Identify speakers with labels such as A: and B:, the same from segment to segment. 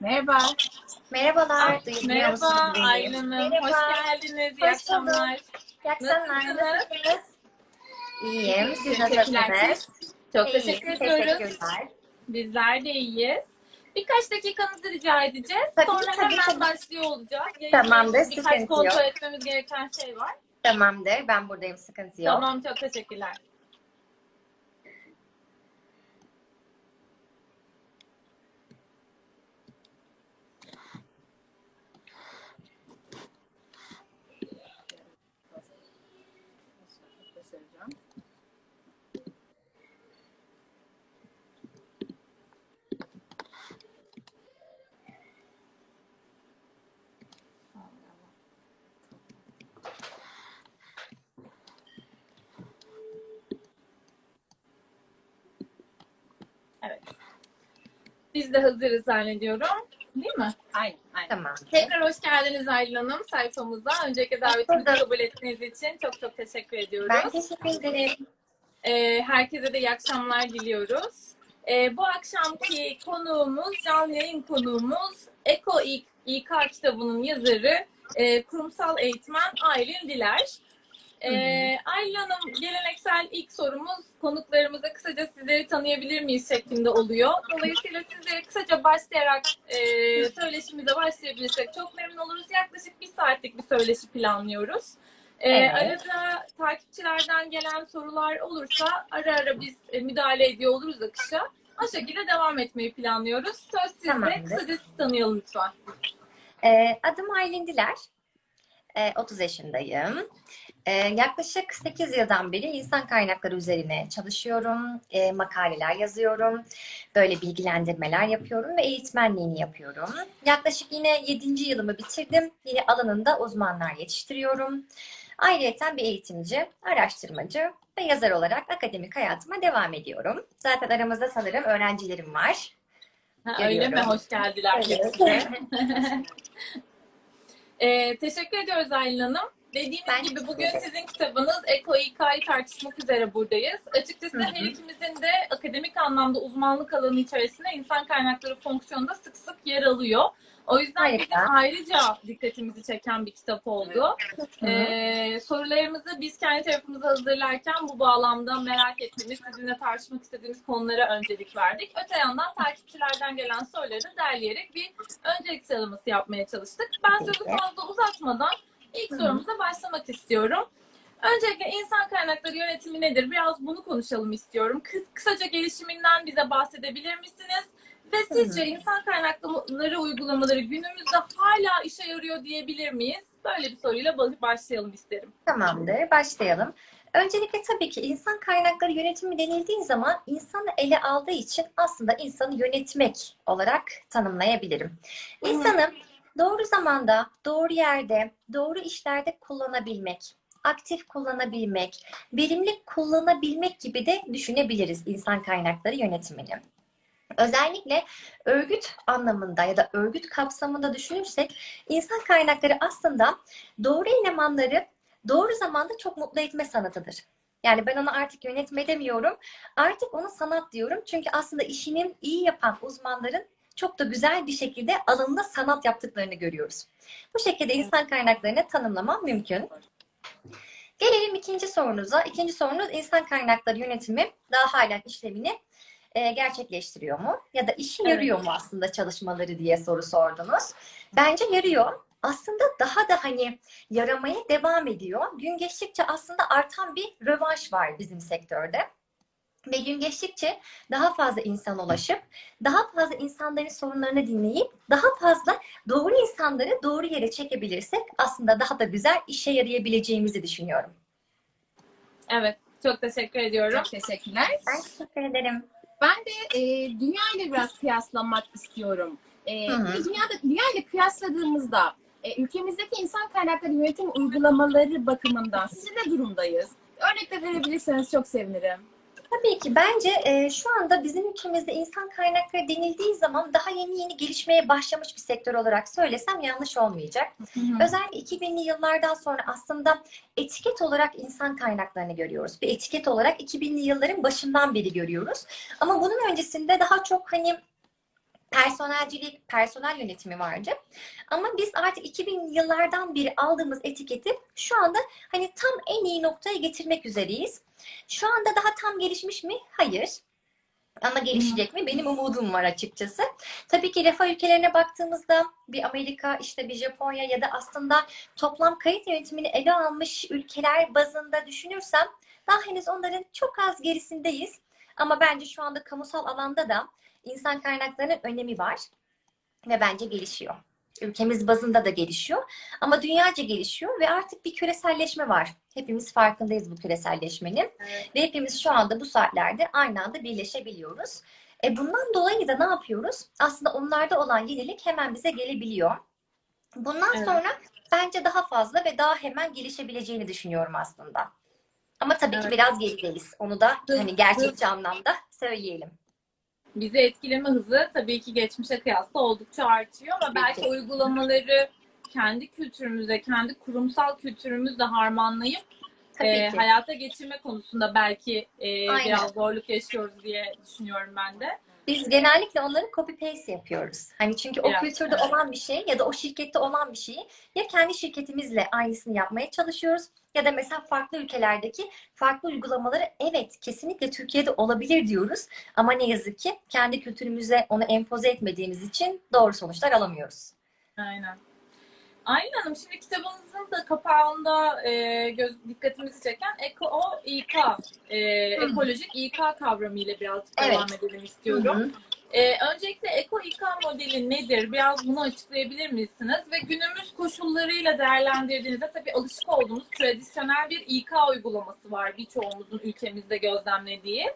A: Merhaba.
B: Merhabalar. duyuluyor
A: Merhaba
B: musunuz beni?
A: Aylin Hanım.
B: Merhaba.
A: Hoş geldiniz. İyi
B: Hoş
A: akşamlar.
B: İyi akşamlar.
A: Nasılsınız?
B: İyiyim. Siz
A: Teşekkürler.
B: nasılsınız?
A: Çok
B: İyiyim,
A: teşekkür ediyoruz. Bizler de iyiyiz. Birkaç dakikanızı rica edeceğiz.
B: Tabii,
A: Sonra
B: tabii,
A: hemen
B: tabii.
A: başlıyor olacağız. Yayında
B: Tamamdır,
A: Birkaç kontrol
B: yok.
A: etmemiz gereken şey var.
B: Tamamdır. Ben buradayım. Sıkıntı yok.
A: Tamam çok teşekkürler. Evet. Biz de hazırız zannediyorum. Değil mi?
C: Aynen, aynen.
B: Tamam.
A: Tekrar hoş geldiniz Aylin Hanım sayfamıza. Öncelikle davetimizi kabul ettiğiniz için çok çok teşekkür ediyoruz.
B: Ben teşekkür ederim.
A: Ee, herkese de iyi akşamlar diliyoruz. Ee, bu akşamki konuğumuz, canlı yayın konuğumuz Eko İK, İK kitabının yazarı, e, kurumsal eğitmen Aylin Diler. Ee, Aylin Hanım, geleneksel ilk sorumuz konuklarımıza kısaca sizleri tanıyabilir miyiz şeklinde oluyor. Dolayısıyla sizlere kısaca başlayarak e, söyleşimize başlayabilirsek çok memnun oluruz. Yaklaşık bir saatlik bir söyleşi planlıyoruz. Ee,
B: Evet.
A: Arada takipçilerden gelen sorular olursa ara ara biz e, müdahale ediyor oluruz akışa. O şekilde devam etmeyi planlıyoruz. Söz sizde.
B: Tamamdır.
A: Kısaca sizi tanıyalım lütfen.
B: Ee, adım Aylin Diler. Ee, 30 yaşındayım. Ee, yaklaşık 8 yıldan beri insan kaynakları üzerine çalışıyorum. Ee, makaleler yazıyorum. Böyle bilgilendirmeler yapıyorum ve eğitmenliğini yapıyorum. Yaklaşık yine 7. yılımı bitirdim. Yine alanında uzmanlar yetiştiriyorum. Ayrıca bir eğitimci, araştırmacı ve yazar olarak akademik hayatıma devam ediyorum. Zaten aramızda sanırım öğrencilerim var.
A: Ha, öyle mi? Hoş geldiler
B: Evet.
A: Ee, teşekkür ediyoruz Aylin Hanım. Dediğimiz
B: Ben
A: gibi bugün
B: ederim.
A: sizin kitabınız Eko İK'yı tartışmak üzere buradayız. Açıkçası
B: Hı hı.
A: her ikimizin de akademik anlamda uzmanlık alanı içerisinde insan kaynakları fonksiyonunda sık sık yer alıyor. O yüzden
B: Harika.
A: bizim ayrıca dikkatimizi çeken bir kitap oldu. Ee, sorularımızı biz kendi tarafımıza hazırlarken bu bağlamda merak ettiğimiz, sizinle tartışmak istediğimiz konulara öncelik verdik. Öte yandan takipçilerden gelen soruları derleyerek bir öncelik sıralaması yapmaya çalıştık. Ben sözü fazla uzatmadan ilk sorumuza başlamak istiyorum. Öncelikle insan kaynakları yönetimi nedir? Biraz bunu konuşalım istiyorum. Kıs- kısaca gelişiminden bize bahsedebilir misiniz? Ve sizce insan kaynakları uygulamaları günümüzde hala işe yarıyor diyebilir miyiz? Böyle bir soruyla ba- başlayalım isterim.
B: Tamamdır, başlayalım. Öncelikle tabii ki insan kaynakları yönetimi denildiği zaman insanı ele aldığı için aslında insanı yönetmek olarak tanımlayabilirim. İnsanı doğru zamanda, doğru yerde, doğru işlerde kullanabilmek, aktif kullanabilmek, verimli kullanabilmek gibi de düşünebiliriz insan kaynakları yönetimini. Özellikle örgüt anlamında ya da örgüt kapsamında düşünürsek insan kaynakları aslında doğru elemanları doğru zamanda çok mutlu etme sanatıdır. Yani ben onu artık yönetme demiyorum. Artık onu sanat diyorum. Çünkü aslında işinin iyi yapan uzmanların çok da güzel bir şekilde alanında sanat yaptıklarını görüyoruz. Bu şekilde insan kaynaklarını tanımlamam mümkün. Gelelim ikinci sorunuza. İkinci sorunuz insan kaynakları yönetimi daha halen işlemini e, gerçekleştiriyor mu? Ya da işe
A: Evet.
B: yarıyor mu aslında çalışmaları diye soru sordunuz. Bence yarıyor. Aslında daha da hani yaramaya devam ediyor. Gün geçtikçe aslında artan bir rövanş var bizim sektörde. Ve gün geçtikçe daha fazla insana ulaşıp, daha fazla insanların sorunlarını dinleyip, daha fazla doğru insanları doğru yere çekebilirsek aslında daha da güzel işe yarayabileceğimizi düşünüyorum.
A: Evet, çok teşekkür ediyorum.
C: Çok teşekkürler.
B: Ben teşekkür ederim.
C: Ben de e, dünya ile biraz kıyaslamak istiyorum. E,
B: Hı hı.
C: dünyada dünya ile kıyasladığımızda e, ülkemizdeki insan kaynakları yönetim uygulamaları bakımından sizce ne durumdayız? Örnek de verebilirseniz çok sevinirim.
B: Tabii ki bence e, şu anda bizim ülkemizde insan kaynakları denildiği zaman daha yeni yeni gelişmeye başlamış bir sektör olarak söylesem yanlış olmayacak. Özellikle 2000'li yıllardan sonra aslında etiket olarak insan kaynaklarını görüyoruz. Bir etiket olarak 2000'li yılların başından beri görüyoruz. Ama bunun öncesinde daha çok hani personelcilik, personel yönetimi vardı. Ama biz artık 2000 yıllardan beri aldığımız etiketi şu anda hani tam en iyi noktaya getirmek üzereyiz. Şu anda daha tam gelişmiş mi? Hayır. Ama gelişecek mi? Benim umudum var açıkçası. Tabii ki refah ülkelerine baktığımızda bir Amerika, işte bir Japonya ya da aslında toplam kayıt yönetimini ele almış ülkeler bazında düşünürsem daha henüz onların çok az gerisindeyiz. Ama bence şu anda kamusal alanda da insan kaynaklarının önemi var ve bence gelişiyor. Ülkemiz bazında da gelişiyor ama dünyaca gelişiyor ve artık bir küreselleşme var. Hepimiz farkındayız bu küreselleşmenin
A: Evet.
B: ve hepimiz şu anda bu saatlerde aynı anda birleşebiliyoruz. E bundan dolayı da ne yapıyoruz? Aslında onlarda olan yenilik hemen bize gelebiliyor. Bundan
A: Evet.
B: sonra bence daha fazla ve daha hemen gelişebileceğini düşünüyorum aslında. Ama tabii ki
A: Evet.
B: biraz gerideyiz. Onu da hani gerçekçi anlamda söyleyelim.
A: Bizi etkileme hızı tabii ki geçmişe kıyasla oldukça artıyor ama belki
B: ki.
A: uygulamaları kendi kültürümüze, kendi kurumsal kültürümüzle harmanlayıp e, hayata geçirme konusunda belki e,
B: Aynen.
A: biraz zorluk yaşıyoruz diye düşünüyorum ben de.
B: Biz genellikle onları copy paste yapıyoruz. Hani çünkü o
A: Biraz,
B: kültürde
A: evet.
B: olan bir şey ya da o şirkette olan bir şeyi ya kendi şirketimizle aynısını yapmaya çalışıyoruz ya da mesela farklı ülkelerdeki farklı uygulamaları evet kesinlikle Türkiye'de olabilir diyoruz ama ne yazık ki kendi kültürümüze onu empoze etmediğimiz için doğru sonuçlar alamıyoruz.
A: Aynen. Aylin Hanım şimdi kitabınızın da kapağında e, göz dikkatimizi çeken Eko İK, e, ekolojik İK kavramıyla birazcık
B: Evet.
A: devam edelim istiyorum.
B: Hı hı.
A: Ee, öncelikle Eko İK modeli nedir? Biraz bunu açıklayabilir misiniz? Ve günümüz koşullarıyla değerlendirdiğinizde tabii alışık olduğumuz tradisyonel bir İK uygulaması var birçoğumuzun ülkemizde gözlemlediği.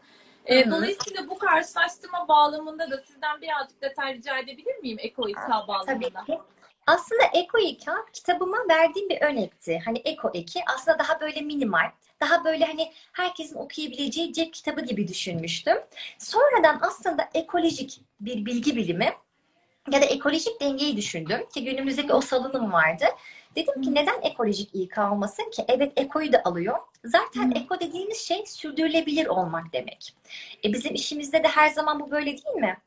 B: Hı hı.
A: dolayısıyla bu karşılaştırma bağlamında da sizden birazcık detay rica edebilir miyim Eko İK
B: Tabii
A: bağlamında?
B: ki. Aslında Eko İK kitabıma verdiğim bir örnekti. Hani Eko Eki aslında daha böyle minimal, daha böyle hani herkesin okuyabileceği cep kitabı gibi düşünmüştüm. Sonradan aslında ekolojik bir bilgi bilimi ya da ekolojik dengeyi düşündüm ki günümüzdeki o salınım vardı. Dedim ki neden ekolojik İK olmasın ki? Evet ekoyu da alıyor. Zaten
A: Hı.
B: eko dediğimiz şey sürdürülebilir olmak demek. E bizim işimizde de her zaman bu böyle değil mi?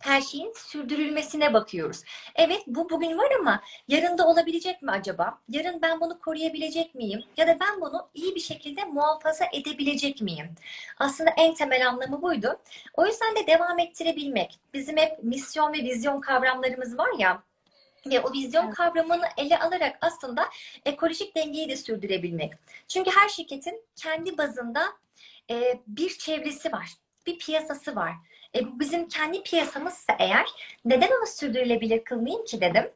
B: Her şeyin sürdürülmesine bakıyoruz. Evet bu bugün var ama yarın da olabilecek mi acaba? Yarın ben bunu koruyabilecek miyim? Ya da ben bunu iyi bir şekilde muhafaza edebilecek miyim? Aslında en temel anlamı buydu. O yüzden de devam ettirebilmek. Bizim hep misyon ve vizyon kavramlarımız var ya. Ve o vizyon
A: Evet.
B: kavramını ele alarak aslında ekolojik dengeyi de sürdürebilmek. Çünkü her şirketin kendi bazında bir çevresi var. Bir piyasası var. E, bu bizim kendi piyasamızsa eğer neden onu sürdürülebilir kılmayayım ki dedim.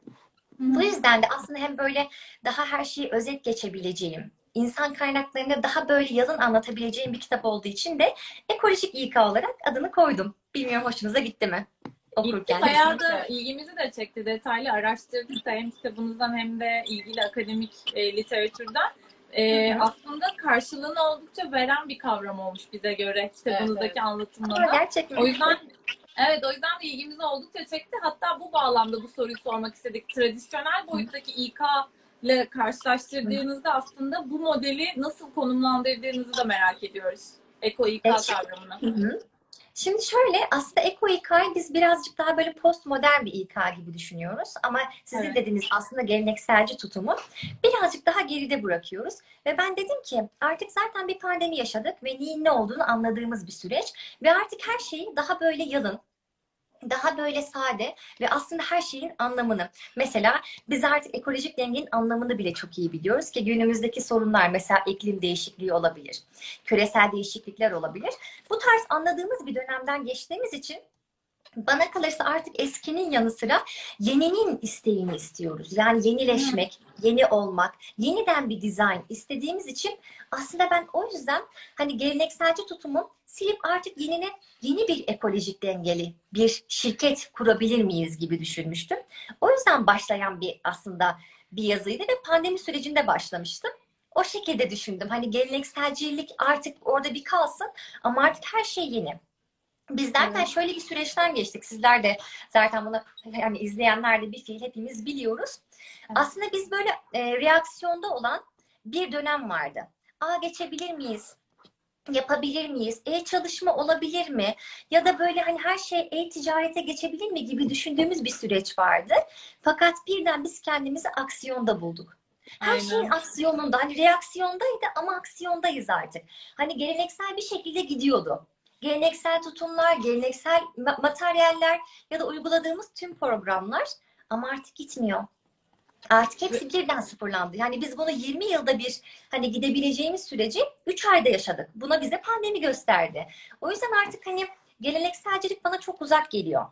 B: Bu yüzden de aslında hem böyle daha her şeyi özet geçebileceğim, insan kaynaklarını daha böyle yalın anlatabileceğim bir kitap olduğu için de ekolojik İK olarak adını koydum. Bilmiyorum hoşunuza gitti mi? Okurken.
A: bayağı da ilgimizi de çekti. Detaylı araştırdık da hem kitabınızdan hem de ilgili akademik e, literatürden. E, aslında karşılığını oldukça veren bir kavram olmuş bize göre kitabınızdaki
C: Evet,
A: anlatımda
B: Ama
A: da.
B: gerçekten.
A: O yüzden evet o yüzden de ilgimizi oldukça çekti. Hatta bu bağlamda bu soruyu sormak istedik. Tradisyonel boyuttaki İK ile karşılaştırdığınızda aslında bu modeli nasıl konumlandırdığınızı da merak ediyoruz. Eko İK
B: Evet.
A: kavramını.
B: Hı hı. Şimdi şöyle aslında Eko İK'yı biz birazcık daha böyle postmodern bir İK gibi düşünüyoruz. Ama sizin
A: Evet.
B: dediğiniz aslında gelenekselci tutumu birazcık daha geride bırakıyoruz. Ve ben dedim ki artık zaten bir pandemi yaşadık ve neyin ne olduğunu anladığımız bir süreç. Ve artık her şeyi daha böyle yalın, daha böyle sade ve aslında her şeyin anlamını. Mesela biz artık ekolojik dengenin anlamını bile çok iyi biliyoruz ki günümüzdeki sorunlar mesela iklim değişikliği olabilir, küresel değişiklikler olabilir. Bu tarz anladığımız bir dönemden geçtiğimiz için bana kalırsa artık eskinin yanı sıra yeninin isteğini istiyoruz. Yani yenileşmek, yeni olmak, yeniden bir dizayn istediğimiz için aslında ben o yüzden hani gelenekselci tutumu silip artık yenine yeni bir ekolojik dengeli bir şirket kurabilir miyiz gibi düşünmüştüm. O yüzden başlayan bir aslında bir yazıydı ve pandemi sürecinde başlamıştım. O şekilde düşündüm. Hani gelenekselcilik artık orada bir kalsın ama artık her şey yeni. Biz zaten
A: Evet.
B: şöyle bir süreçten geçtik. Sizler de zaten bunu yani izleyenler de bir fiil hepimiz biliyoruz.
A: Evet.
B: Aslında biz böyle e, reaksiyonda olan bir dönem vardı. Aa geçebilir miyiz? yapabilir miyiz? E-çalışma olabilir mi? Ya da böyle hani her şey e-ticarete geçebilir mi gibi düşündüğümüz bir süreç vardı. Fakat birden biz kendimizi aksiyonda bulduk. Her
A: Aynen.
B: şeyin aksiyonunda, hani reaksiyondaydı ama aksiyondayız artık. Hani geleneksel bir şekilde gidiyordu. Geleneksel tutumlar, geleneksel ma- materyaller ya da uyguladığımız tüm programlar ama artık gitmiyor. Artık hepsi birden sıfırlandı. Yani biz bunu 20 yılda bir hani gidebileceğimiz süreci 3 ayda yaşadık. Buna bize pandemi gösterdi. O yüzden artık hani gelenekselcilik bana çok uzak geliyor.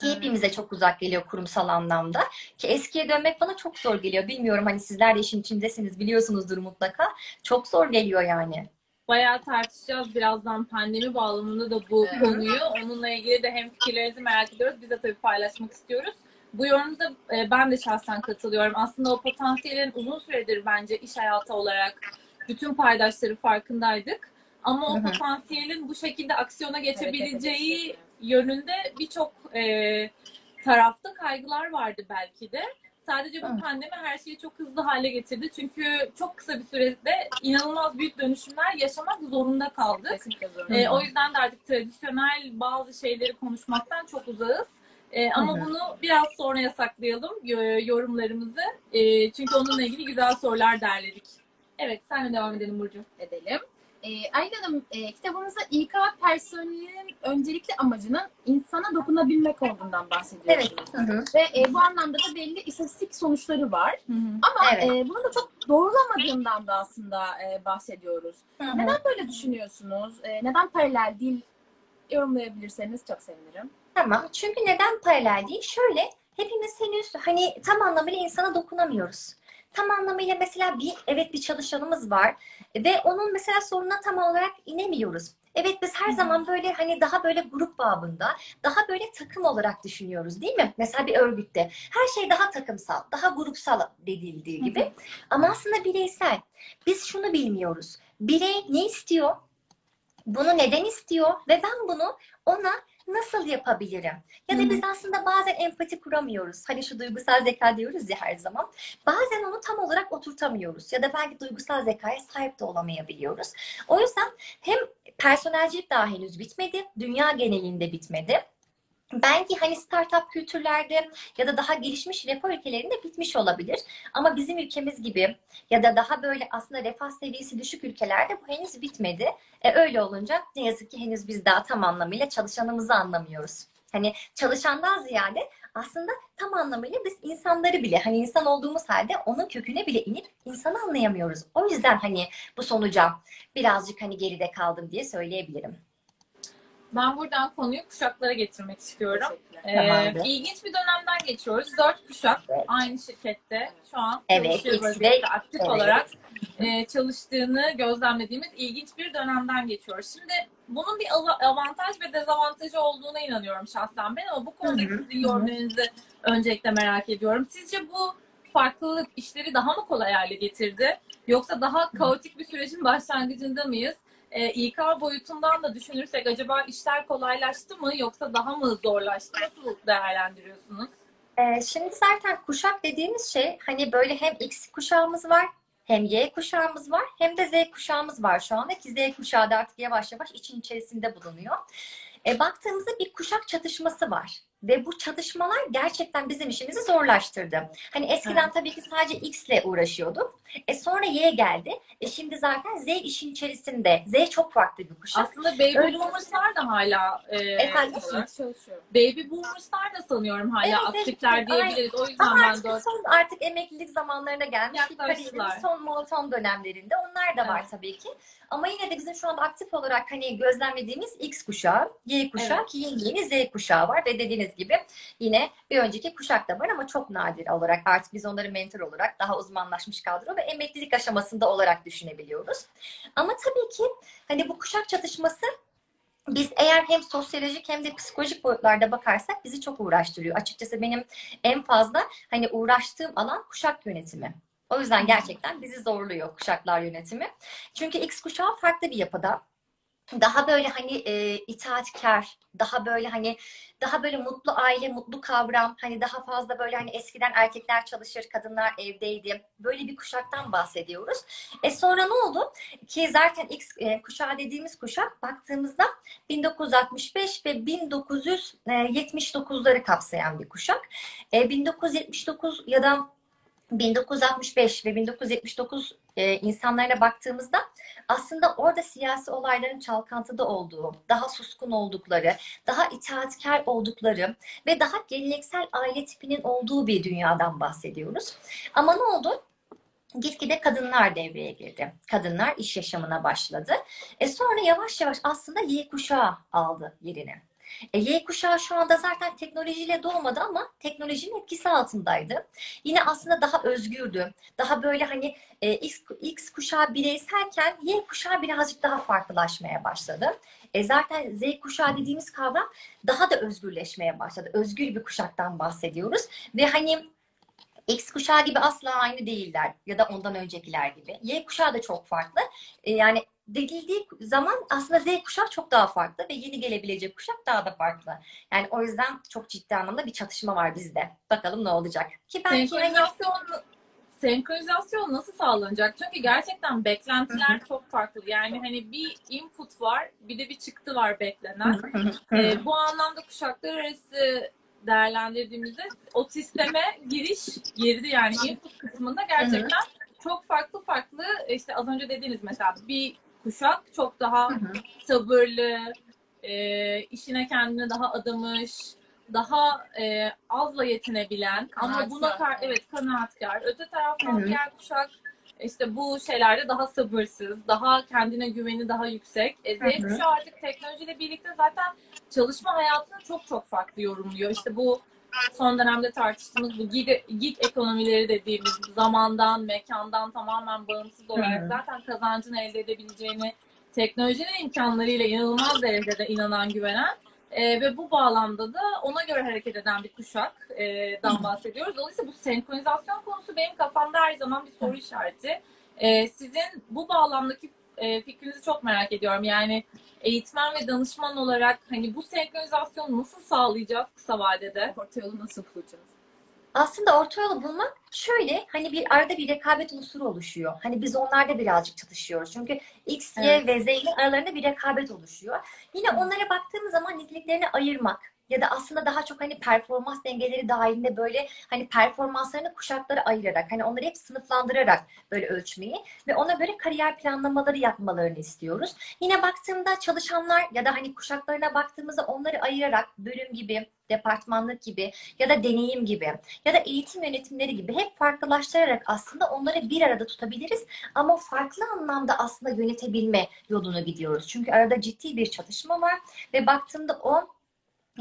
B: Ki hepimize çok uzak geliyor kurumsal anlamda. Ki eskiye dönmek bana çok zor geliyor. Bilmiyorum hani sizler de işin içindesiniz biliyorsunuzdur mutlaka. Çok zor geliyor yani.
A: Bayağı tartışacağız birazdan pandemi bağlamında da bu
C: Evet.
A: konuyu. Onunla ilgili de hem fikirlerinizi merak ediyoruz. Biz de tabii paylaşmak istiyoruz. Bu yorumunuza e, ben de şahsen katılıyorum. Aslında o potansiyelin uzun süredir bence iş hayatı olarak bütün paydaşları farkındaydık. Ama o potansiyelin bu şekilde aksiyona geçebileceği
C: geçebileceği.
A: yönünde birçok e, tarafta kaygılar vardı belki de. Sadece bu pandemi her şeyi çok hızlı hale getirdi. Çünkü çok kısa bir sürede inanılmaz büyük dönüşümler yaşamak zorunda kaldık. E, o yüzden de artık tradisyonel bazı şeyleri konuşmaktan çok uzağız. E, ama
B: Hı hı.
A: bunu biraz sonra yasaklayalım yo- yorumlarımızı. E, çünkü onunla ilgili güzel sorular derledik. Evet, senle devam edelim Burcu.
C: edelim. Ee, Aylin Hanım, e, kitabınızda İK personelinin öncelikli amacının insana dokunabilmek olduğundan
B: Evet.
C: bahsediyorsunuz.
B: Hı hı.
C: Ve e, bu anlamda da belli istatistik sonuçları var. Ama
B: Evet.
C: e, bunu da çok doğrulamadığından da aslında e, bahsediyoruz.
B: Hı hı.
C: Neden böyle düşünüyorsunuz? E, neden paralel değil? Yorumlayabilirseniz çok sevinirim.
B: Tamam. Çünkü neden paralel değil? Şöyle hepimiz henüz hani tam anlamıyla insana dokunamıyoruz. Tam anlamıyla mesela bir evet bir çalışanımız var ve onun mesela sorununa tam olarak inemiyoruz. Evet biz her zaman böyle hani daha böyle grup babında, daha böyle takım olarak düşünüyoruz değil mi? Mesela bir örgütte her şey daha takımsal, daha grupsal denildiği gibi. Ama aslında bireysel. Biz şunu bilmiyoruz. Birey ne istiyor? Bunu neden istiyor? Ve ben bunu ona nasıl yapabilirim? Ya da biz aslında bazen empati kuramıyoruz. Hani şu duygusal zeka diyoruz ya her zaman. Bazen onu tam olarak oturtamıyoruz. Ya da belki duygusal zekaya sahip de olamayabiliyoruz. O yüzden hem personelcilik daha henüz bitmedi. Dünya genelinde bitmedi. Belki hani startup kültürlerde ya da daha gelişmiş refah ülkelerinde bitmiş olabilir. Ama bizim ülkemiz gibi ya da daha böyle aslında refah seviyesi düşük ülkelerde bu henüz bitmedi. E, öyle olunca ne yazık ki henüz biz daha tam anlamıyla çalışanımızı anlamıyoruz. Hani çalışandan ziyade aslında tam anlamıyla biz insanları bile hani insan olduğumuz halde onun köküne bile inip insanı anlayamıyoruz. O yüzden hani bu sonuca birazcık hani geride kaldım diye söyleyebilirim.
A: Ben buradan konuyu kuşaklara getirmek istiyorum. Ee,
B: Tamamdır.
A: ilginç bir dönemden geçiyoruz. Dört kuşak
B: Evet.
A: aynı şirkette şu an
B: Evet,
A: çalışıyor vaziyette aktif
B: evet.
A: olarak e, çalıştığını gözlemlediğimiz ilginç bir dönemden geçiyoruz. Şimdi bunun bir av- avantaj ve dezavantajı olduğuna inanıyorum şahsen ben ama bu konudaki sizin yorumlarınızı öncelikle merak ediyorum. Sizce bu farklılık işleri daha mı kolay hale getirdi? Yoksa daha kaotik bir sürecin başlangıcında mıyız? E, İK boyutundan da düşünürsek acaba işler kolaylaştı mı yoksa daha mı zorlaştı? Nasıl değerlendiriyorsunuz?
B: Ee, şimdi zaten kuşak dediğimiz şey hani böyle hem X kuşağımız var hem Y kuşağımız var hem de Z kuşağımız var şu anda ki Z kuşağı da artık yavaş yavaş için içerisinde bulunuyor. E, baktığımızda bir kuşak çatışması var. Ve bu çatışmalar gerçekten bizim işimizi zorlaştırdı. Hani eskiden
A: Evet.
B: tabii ki sadece X ile uğraşıyorduk. E sonra Y geldi. E şimdi zaten Z işin içerisinde. Z çok farklı bir kuşak.
A: Aslında baby
B: Öyle-
A: boomerslar da hala e,
B: Efendim?
A: baby boomerslar da sanıyorum hala
B: Evet,
A: aktifler
B: evet,
A: diyebiliriz. O yüzden
B: Ama
A: ben
B: artık
A: dört
B: son artık emeklilik zamanlarına gelmiş. Kariyerinin son maraton dönemlerinde onlar da var
A: Evet.
B: tabii ki. Ama yine de bizim şu anda aktif olarak hani gözlemlediğimiz X kuşağı, Y kuşağı
A: Evet.
B: ki yeni yeni Z kuşağı var ve dediğiniz gibi yine bir önceki kuşak da var ama çok nadir olarak artık biz onları mentor olarak daha uzmanlaşmış kadro ve emeklilik aşamasında olarak düşünebiliyoruz. Ama tabii ki hani bu kuşak çatışması biz eğer hem sosyolojik hem de psikolojik boyutlarda bakarsak bizi çok uğraştırıyor. Açıkçası benim en fazla hani uğraştığım alan kuşak yönetimi. O yüzden gerçekten bizi zorluyor kuşaklar yönetimi. Çünkü X kuşağı farklı bir yapıda. Daha böyle hani e, itaatkar, daha böyle hani daha böyle mutlu aile, mutlu kavram, hani daha fazla böyle hani eskiden erkekler çalışır, kadınlar evdeydi. Böyle bir kuşaktan bahsediyoruz. E sonra ne oldu? Ki zaten X e, kuşağı dediğimiz kuşak baktığımızda 1965 ve 1979'ları kapsayan bir kuşak. E, 1979 ya da 1965 ve 1979 e, insanlarına baktığımızda aslında orada siyasi olayların çalkantıda olduğu, daha suskun oldukları, daha itaatkar oldukları ve daha geleneksel aile tipinin olduğu bir dünyadan bahsediyoruz. Ama ne oldu? Gitgide kadınlar devreye girdi. Kadınlar iş yaşamına başladı. E sonra yavaş yavaş aslında Y kuşağı aldı yerini. E, Y kuşağı şu anda zaten teknolojiyle doğmadı ama teknolojinin etkisi altındaydı. Yine aslında daha özgürdü. Daha böyle hani e, X, X kuşağı bireyselken Y kuşağı birazcık daha farklılaşmaya başladı. E, zaten Z kuşağı dediğimiz kavram daha da özgürleşmeye başladı. Özgür bir kuşaktan bahsediyoruz. Ve hani X kuşağı gibi asla aynı değiller ya da ondan öncekiler gibi. Y kuşağı da çok farklı. E, yani denildiği zaman aslında Z kuşağı çok daha farklı ve yeni gelebilecek kuşak daha da farklı. Yani o yüzden çok ciddi anlamda bir çatışma var bizde. Bakalım ne olacak. Ki belki hani
A: Senkronizasyon, senkronizasyon nasıl sağlanacak? Çünkü gerçekten beklentiler çok farklı. Yani hani bir input var, bir de bir çıktı var beklenen. Ee, bu anlamda kuşaklar arası değerlendirdiğimizde o sisteme giriş girdi yani input kısmında gerçekten çok farklı farklı işte az önce dediğiniz mesela bir kuşak çok daha sabırlı, e, işine kendine daha adamış, daha e, azla yetinebilen ama buna kar evet kanaatkar. Öte taraftan
B: Hı hı.
A: diğer kuşak işte bu şeylerde daha sabırsız, daha kendine güveni daha yüksek. E, Z kuşağı artık teknolojiyle birlikte zaten çalışma hayatını çok çok farklı yorumluyor. İşte bu son dönemde tartıştığımız bu gig, gig ekonomileri dediğimiz zamandan, mekandan tamamen bağımsız olarak
B: Hı.
A: zaten kazancını elde edebileceğini teknolojinin imkanlarıyla inanılmaz derecede inanan, güvenen e, ve bu bağlamda da ona göre hareket eden bir kuşaktan bahsediyoruz. Dolayısıyla bu senkronizasyon konusu benim kafamda her zaman bir soru işareti. E, sizin bu bağlamdaki e, fikrinizi çok merak ediyorum. Yani eğitmen ve danışman olarak hani bu senkronizasyonu nasıl sağlayacağız kısa vadede?
C: Orta yolu nasıl bulacağız?
B: Aslında orta yolu bulmak şöyle hani bir arada bir rekabet unsuru oluşuyor. Hani biz onlarda birazcık çatışıyoruz. Çünkü X, Y
A: Evet.
B: ve Z'nin aralarında bir rekabet oluşuyor. Yine onlara baktığımız zaman niteliklerini ayırmak ya da aslında daha çok hani performans dengeleri dahilinde böyle hani performanslarını kuşaklara ayırarak hani onları hep sınıflandırarak böyle ölçmeyi ve ona göre kariyer planlamaları yapmalarını istiyoruz. Yine baktığımda çalışanlar ya da hani kuşaklarına baktığımızda onları ayırarak bölüm gibi, departmanlık gibi ya da deneyim gibi ya da eğitim yönetimleri gibi hep farklılaştırarak aslında onları bir arada tutabiliriz ama farklı anlamda aslında yönetebilme yolunu gidiyoruz. Çünkü arada ciddi bir çatışma var ve baktığımda o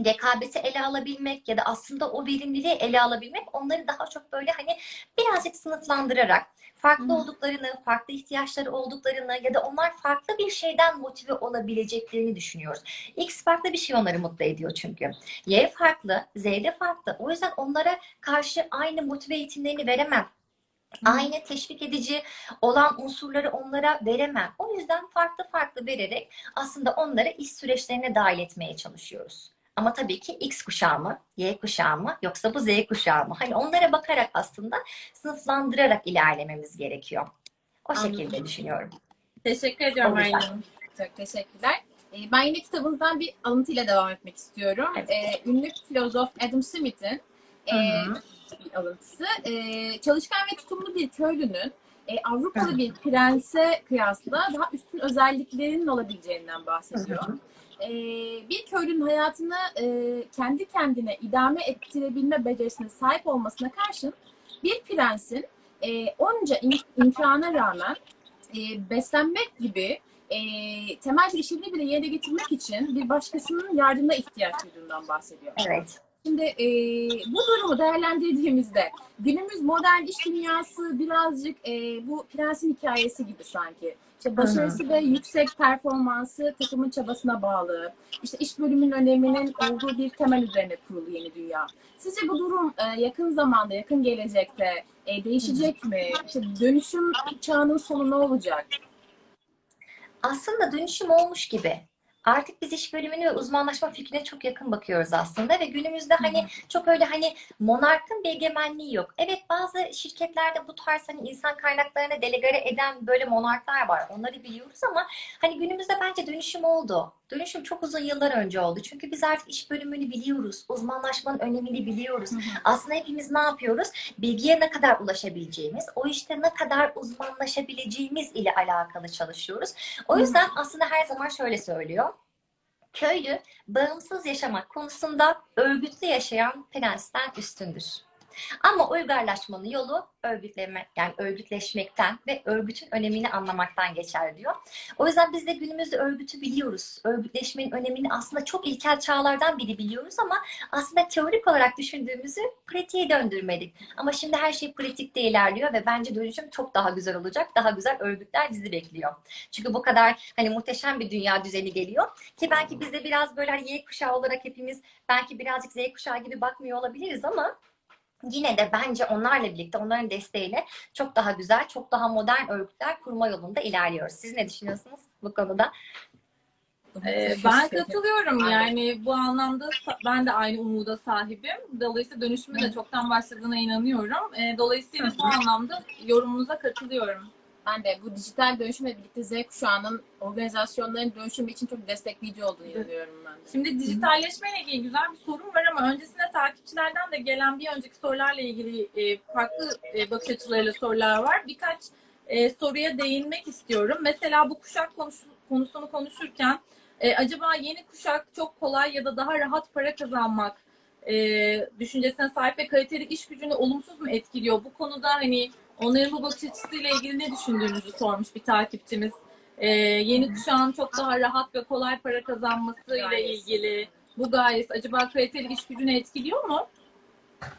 B: rekabeti ele alabilmek ya da aslında o verimliliği ele alabilmek onları daha çok böyle hani birazcık sınıflandırarak farklı
A: Hı.
B: olduklarını, farklı ihtiyaçları olduklarını ya da onlar farklı bir şeyden motive olabileceklerini düşünüyoruz. X farklı bir şey onları mutlu ediyor çünkü. Y farklı, Z de farklı. O yüzden onlara karşı aynı motive eğitimlerini veremem. Aynı teşvik edici olan unsurları onlara veremem. O yüzden farklı farklı vererek aslında onları iş süreçlerine dahil etmeye çalışıyoruz. Ama tabii ki X kuşağı mı, Y kuşağı mı yoksa bu Z kuşağı mı? Hani onlara bakarak aslında sınıflandırarak ilerlememiz gerekiyor. O
A: Anladım.
B: şekilde düşünüyorum.
A: Teşekkür ediyorum. Aylin.
C: Çok teşekkürler. Ee, Ben yine kitabınızdan bir alıntıyla devam etmek istiyorum.
B: Evet.
C: Ee, ünlü filozof Adam Smith'in e, bir alıntısı. Ee, çalışkan ve tutumlu bir köylünün e, Avrupalı bir prense kıyasla daha üstün özelliklerinin olabileceğinden bahsediyor.
B: Hı hı.
C: Ee, bir köylünün hayatını e, kendi kendine idame ettirebilme becerisine sahip olmasına karşın bir prensin e, onca im- imkana rağmen e, beslenmek gibi e, temel bir işini bile yerine getirmek için bir başkasının yardımına ihtiyaç duyduğundan bahsediyor.
B: Evet.
C: Şimdi e, bu durumu değerlendirdiğimizde günümüz modern iş dünyası birazcık e, bu prensin hikayesi gibi sanki. İşte başarısı ve yüksek performansı takımın çabasına bağlı. İşte iş bölümünün öneminin olduğu bir temel üzerine kurulu yeni dünya. Sizce bu durum e, yakın zamanda, yakın gelecekte e, değişecek mi? İşte dönüşüm çağının sonu ne olacak?
B: aslında dönüşüm olmuş gibi. Artık biz iş bölümünü ve uzmanlaşma fikrine çok yakın bakıyoruz aslında ve günümüzde hani çok öyle hani monarkın bir egemenliği yok. Evet bazı şirketlerde bu tarz hani insan kaynaklarına delegare eden böyle monarklar var. Onları biliyoruz ama hani günümüzde bence dönüşüm oldu. Dönüşüm çok uzun yıllar önce oldu. Çünkü biz artık iş bölümünü biliyoruz. Uzmanlaşmanın önemini biliyoruz. Aslında hepimiz ne yapıyoruz? Bilgiye ne kadar ulaşabileceğimiz, o işte ne kadar uzmanlaşabileceğimiz ile alakalı çalışıyoruz. O yüzden aslında her zaman şöyle söylüyor. Köylü bağımsız yaşamak konusunda örgütlü yaşayan prensten üstündür. Ama uygarlaşmanın yolu örgütleme, yani örgütleşmekten ve örgütün önemini anlamaktan geçer diyor. O yüzden biz de günümüzde örgütü biliyoruz. Örgütleşmenin önemini aslında çok ilkel çağlardan biri biliyoruz ama aslında teorik olarak düşündüğümüzü pratiğe döndürmedik. Ama şimdi her şey pratikte ilerliyor ve bence dönüşüm çok daha güzel olacak. Daha güzel örgütler bizi bekliyor. Çünkü bu kadar hani muhteşem bir dünya düzeni geliyor ki belki biz de biraz böyle hani Y kuşağı olarak hepimiz belki birazcık Z kuşağı gibi bakmıyor olabiliriz ama yine de bence onlarla birlikte, onların desteğiyle çok daha güzel, çok daha modern örgütler kurma yolunda ilerliyoruz. Siz ne düşünüyorsunuz bu konuda?
A: Ee, ben katılıyorum yani bu anlamda ben de aynı umuda sahibim. Dolayısıyla dönüşümün de çoktan başladığına inanıyorum. Ee, Dolayısıyla bu anlamda yorumunuza katılıyorum.
C: Ben de bu dijital dönüşümle birlikte Z kuşağının organizasyonların dönüşümü için çok destekleyici olduğunu inanıyorum ben. de.
A: Şimdi dijitalleşmeyle ilgili güzel bir sorun var ama öncesinde takipçilerden de gelen bir önceki sorularla ilgili e, farklı e, bakış açılarıyla sorular var. Birkaç e, soruya değinmek istiyorum. Mesela bu kuşak konusu- konusunu konuşurken acaba yeni kuşak çok kolay ya da daha rahat para kazanmak düşüncesine sahip ve kaliteli iş gücünü olumsuz mu etkiliyor? Bu konuda hani onların bu bakış açısıyla ilgili ne düşündüğünüzü sormuş bir takipçimiz. E, yeni kuşağın çok daha rahat ve kolay para kazanmasıyla
C: Gayesi.
A: ilgili bu gayesi acaba kaliteli iş gücünü etkiliyor mu?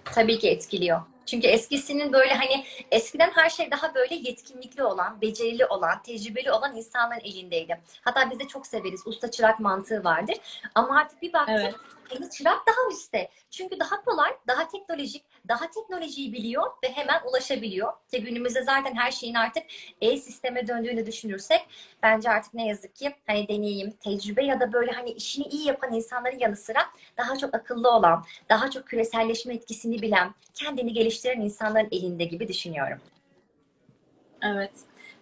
B: Tabii ki etkiliyor. Çünkü eskisinin böyle hani eskiden her şey daha böyle yetkinlikli olan, becerili olan, tecrübeli olan insanların elindeydi. Hatta biz de çok severiz. Usta çırak mantığı vardır. Ama artık bir baktık
A: Evet.
B: hani çırak daha üstte. Çünkü daha kolay, daha teknolojik, daha teknolojiyi biliyor ve hemen ulaşabiliyor. Ki günümüzde zaten her şeyin artık e-sisteme döndüğünü düşünürsek bence artık ne yazık ki hani deneyim, tecrübe ya da böyle hani işini iyi yapan insanların yanı sıra daha çok akıllı olan, daha çok küreselleşme etkisini bilen, kendini geliştiren insanların elinde gibi düşünüyorum.
A: Evet.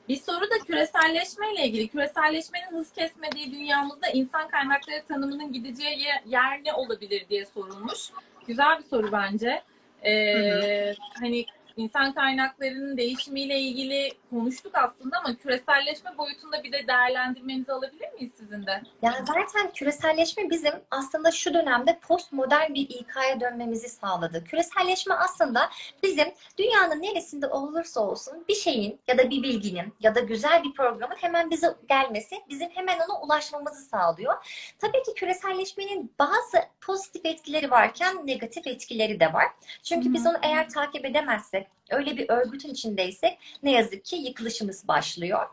A: Bir soru da küreselleşmeyle ilgili. Küreselleşmenin hız kesmediği dünyamızda insan kaynakları tanımının gideceği ye- yer ne olabilir diye sorulmuş. Güzel bir soru bence. Ee, Hani insan kaynaklarının değişimiyle ilgili konuştuk aslında ama küreselleşme boyutunda bir de değerlendirmenizi alabilir miyiz sizin de?
B: Yani zaten küreselleşme bizim aslında şu dönemde postmodern bir İK'ya dönmemizi sağladı. Küreselleşme aslında bizim dünyanın neresinde olursa olsun bir şeyin ya da bir bilginin ya da güzel bir programın hemen bize gelmesi, bizim hemen ona ulaşmamızı sağlıyor. Tabii ki küreselleşmenin bazı pozitif etkileri varken negatif etkileri de var. Çünkü biz onu eğer takip edemezsek, öyle bir örgütün içindeysek ne yazık ki yıkılışımız başlıyor.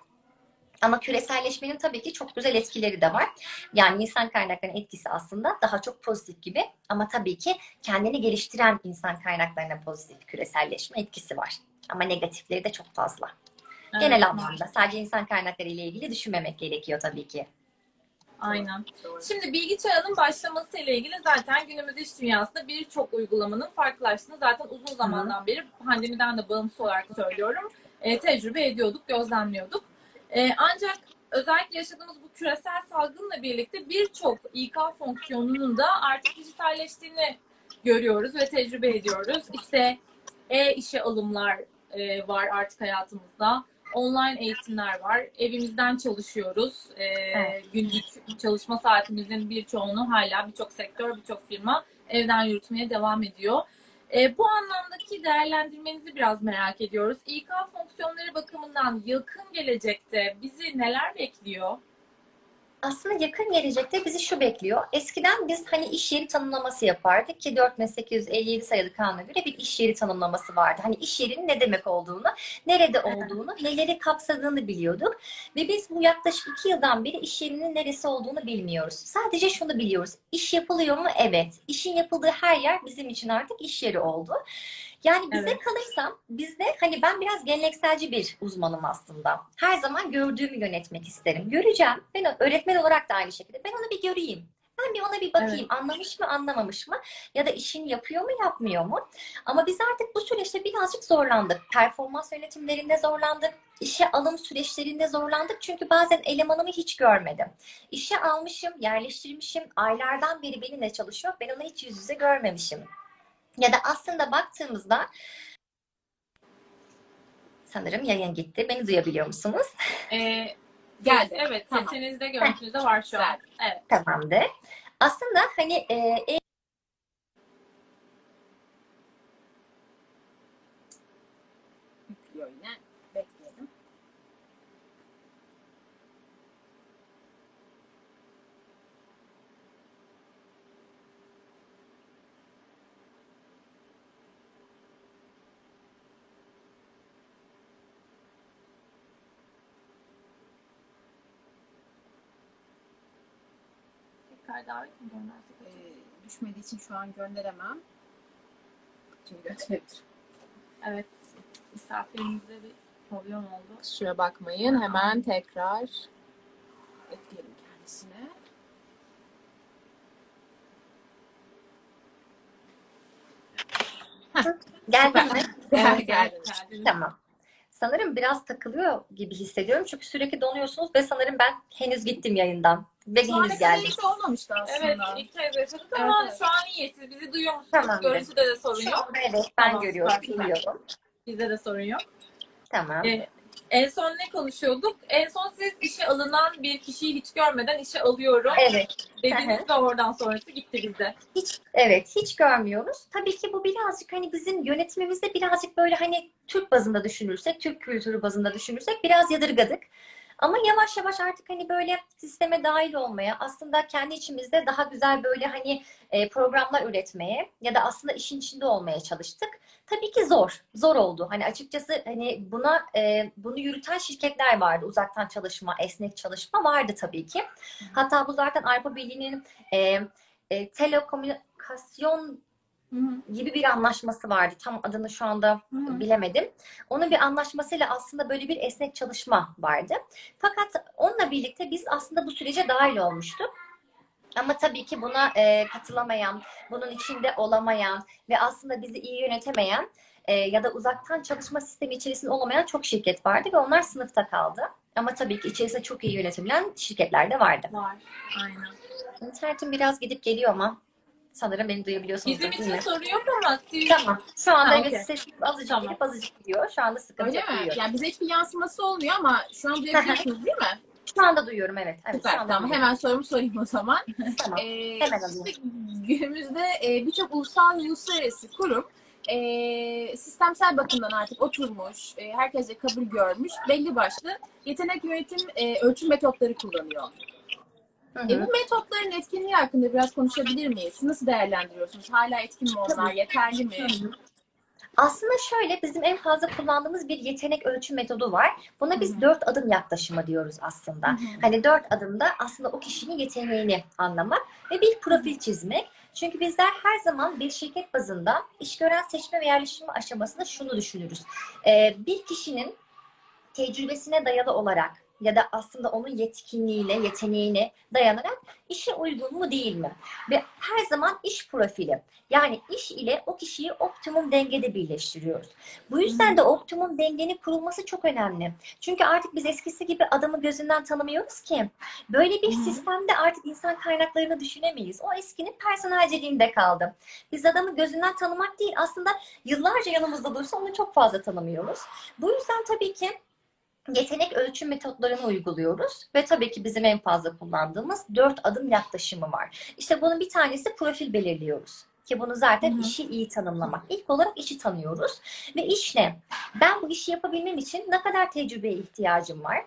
B: Ama küreselleşmenin tabii ki çok güzel etkileri de var. Yani insan kaynaklarının etkisi aslında daha çok pozitif gibi. Ama tabii ki kendini geliştiren insan kaynaklarına pozitif küreselleşme etkisi var. Ama negatifleri de çok fazla. Genel
A: Evet,
B: anlamda sadece insan kaynakları ile ilgili düşünmemek gerekiyor tabii ki.
A: Aynen.
C: Doğru.
A: Şimdi bilgi çağının başlaması ile ilgili zaten günümüz iş dünyasında birçok uygulamanın farklılaştığını zaten uzun zamandan beri pandemiden de bağımsız olarak söylüyorum. e, tecrübe ediyorduk, gözlemliyorduk. E, ancak özellikle yaşadığımız bu küresel salgınla birlikte birçok İK fonksiyonunun da artık dijitalleştiğini görüyoruz ve tecrübe ediyoruz. İşte e-işe alımlar e, var artık hayatımızda. Online eğitimler var. Evimizden çalışıyoruz. E,
B: Evet.
A: Günlük çalışma saatimizin birçoğunu hala birçok sektör, birçok firma evden yürütmeye devam ediyor. E, bu anlamdaki değerlendirmenizi biraz merak ediyoruz. İK fonksiyonları bakımından yakın gelecekte bizi neler bekliyor?
B: Aslında yakın gelecekte bizi şu bekliyor. Eskiden biz hani iş yeri tanımlaması yapardık ki 4857 sayılı kanuna göre bir iş yeri tanımlaması vardı. Hani iş yerinin ne demek olduğunu, nerede olduğunu, neleri kapsadığını biliyorduk. Ve biz bu yaklaşık iki yıldan beri iş yerinin neresi olduğunu bilmiyoruz. Sadece şunu biliyoruz. İş yapılıyor mu? Evet. İşin yapıldığı her yer bizim için artık iş yeri oldu. Yani bize
A: Evet.
B: kalırsa bizde hani ben biraz gelenekselci bir uzmanım aslında. Her zaman gördüğümü yönetmek isterim. Göreceğim. Ben öğretmen olarak da aynı şekilde. Ben onu bir göreyim. Ben bir ona bir bakayım. Anlamış mı, anlamamış mı? Ya da işini yapıyor mu, yapmıyor mu? Ama biz artık bu süreçte birazcık zorlandık. Performans yönetimlerinde zorlandık. İşe alım süreçlerinde zorlandık. Çünkü bazen elemanımı hiç görmedim. İşe almışım, yerleştirmişim. Aylardan beri benimle çalışıyor. Ben onu hiç yüz yüze görmemişim. Ya da aslında baktığımızda sanırım yayın gitti. Beni duyabiliyor musunuz?
A: Ee,
C: Geldi.
A: Evet,
C: Tamam.
A: sesinizde, görüntünüzde var şu an. Evet.
B: Tamamdır. Aslında hani e,
A: davet mi göndersek?
C: Ee, düşmediği için şu an gönderemem. Şimdi gönderebilirim.
A: Evet. Misafirimizde bir problem oldu.
C: Kusura bakmayın. Hemen tekrar ekleyelim kendisine.
B: geldi mi?
C: Geldi.
B: Tamam. Sanırım biraz takılıyor gibi hissediyorum. Çünkü sürekli donuyorsunuz ve sanırım ben henüz gittim yayından. Ve
C: Şu ana kadar hiç olmamıştı aslında.
A: Evet, ilk kez yaşadık ama
C: Evet, evet.
A: şu an iyi. Siz bizi duyuyor musunuz?
B: Tamamdır.
A: Görüntüde de sorun
B: Şu
A: yok.
B: anda evet ben
A: Tamam,
B: görüyorum,
A: süper.
B: biliyorum.
A: Bizde de sorun yok.
B: Tamam.
A: Ee, en son ne konuşuyorduk? En son siz işe alınan bir kişiyi hiç görmeden işe alıyorum
B: Evet.
A: dediniz ve oradan sonrası gitti bizde.
B: Hiç evet hiç görmüyoruz. Tabii ki bu birazcık hani bizim yönetimimizde birazcık böyle hani Türk bazında düşünürsek, Türk kültürü bazında düşünürsek biraz yadırgadık. Ama yavaş yavaş artık hani böyle sisteme dahil olmaya, aslında kendi içimizde daha güzel böyle hani e, programlar üretmeye ya da aslında işin içinde olmaya çalıştık. Tabii ki zor, zor oldu. Hani açıkçası hani buna e, bunu yürüten şirketler vardı. Uzaktan çalışma, esnek çalışma vardı tabii ki. Hatta bu zaten Avrupa Birliği'nin e, telekomünikasyon gibi bir anlaşması vardı. Tam adını şu anda bilemedim. Onun bir anlaşmasıyla aslında böyle bir esnek çalışma vardı. Fakat onunla birlikte biz aslında bu sürece dahil olmuştuk. Ama tabii ki buna e, katılamayan, bunun içinde olamayan ve aslında bizi iyi yönetemeyen e, ya da uzaktan çalışma sistemi içerisinde olamayan çok şirket vardı ve onlar sınıfta kaldı. Ama tabii ki içerisinde çok iyi yönetilen şirketler de vardı.
A: Var. Aynen.
B: İnternetim biraz gidip geliyor ama sanırım beni duyabiliyorsunuz
A: Bizim için sorun yok ama siz
B: Tamam. Şu anda
A: Ha,
B: evet
A: okey.
B: ses azıcık
A: Tamam.
B: gelip azıcık gidiyor. Şu anda sıkıntı
C: Öyle mi?
B: duyuyorum.
C: Yani bize hiçbir yansıması olmuyor ama şu an duyabiliyorsunuz değil mi?
B: Şu anda duyuyorum evet. evet
C: Süper. Tamam.
B: duyuyorum.
C: Hemen sorumu sorayım o zaman.
B: Tamam.
C: Ee,
B: Hemen alayım.
C: işte günümüzde e, birçok ulusal ve uluslararası kurum e, sistemsel bakımdan artık oturmuş, e, herkese kabul görmüş, belli başlı yetenek yönetim e, ölçüm metotları kullanıyor.
B: Hı
C: E,
B: hı.
C: bu metotların etkinliği hakkında biraz konuşabilir miyiz? Nasıl değerlendiriyorsunuz? Hala etkin mi onlar? Yeterli mi?
B: Hı hı. Aslında şöyle bizim en fazla kullandığımız bir yetenek ölçüm metodu var. Buna
C: Hı
B: biz
C: hı.
B: dört adım yaklaşımı diyoruz aslında.
C: Hı hı.
B: Hani dört adımda aslında o kişinin yeteneğini anlamak ve bir profil çizmek. Çünkü bizler her zaman bir şirket bazında iş gören seçme ve yerleştirme aşamasında şunu düşünürüz. Ee, bir kişinin tecrübesine dayalı olarak ya da aslında onun yetkinliğine, yeteneğine dayanarak işe uygun mu değil mi? Ve her zaman iş profili yani iş ile o kişiyi optimum dengede birleştiriyoruz. Bu yüzden de optimum dengenin kurulması çok önemli. Çünkü artık biz eskisi gibi adamı gözünden tanımıyoruz ki. Böyle bir sistemde artık insan kaynaklarını düşünemeyiz. O eskinin personelciliğinde kaldı. Biz adamı gözünden tanımak değil aslında yıllarca yanımızda dursa onu çok fazla tanımıyoruz. Bu yüzden tabii ki yetenek ölçüm metotlarını uyguluyoruz ve tabii ki bizim en fazla kullandığımız dört adım yaklaşımı var. İşte bunun bir tanesi profil belirliyoruz. Ki bunu zaten
A: Hı hı.
B: işi iyi tanımlamak. İlk olarak işi tanıyoruz. Ve iş ne? Ben bu işi yapabilmem için ne kadar tecrübeye ihtiyacım var?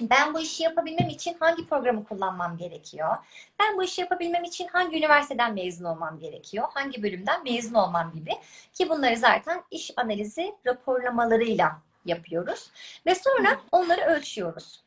B: Ben bu işi yapabilmem için hangi programı kullanmam gerekiyor? Ben bu işi yapabilmem için hangi üniversiteden mezun olmam gerekiyor? Hangi bölümden mezun olmam gibi. Ki bunları zaten iş analizi raporlamalarıyla yapıyoruz. Ve sonra onları ölçüyoruz.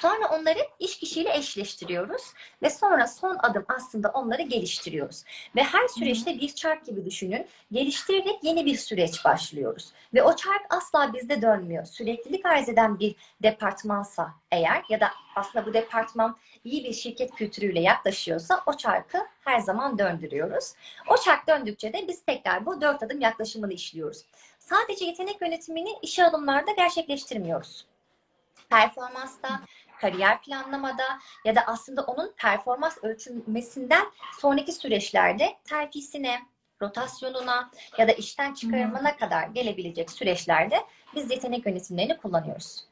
B: Sonra onları iş kişiyle eşleştiriyoruz ve sonra son adım aslında onları geliştiriyoruz. Ve her süreçte bir çark gibi düşünün. Geliştirerek yeni bir süreç başlıyoruz. Ve o çark asla bizde dönmüyor. Süreklilik arz eden bir departmansa eğer ya da aslında bu departman iyi bir şirket kültürüyle yaklaşıyorsa o çarkı her zaman döndürüyoruz. O çark döndükçe de biz tekrar bu dört adım yaklaşımını işliyoruz. Sadece yetenek yönetimini işe alımlarda gerçekleştirmiyoruz. Performansta, kariyer planlamada ya da aslında onun performans ölçülmesinden sonraki süreçlerde terfisine, rotasyonuna ya da işten çıkarılmana kadar gelebilecek süreçlerde biz yetenek yönetimlerini kullanıyoruz.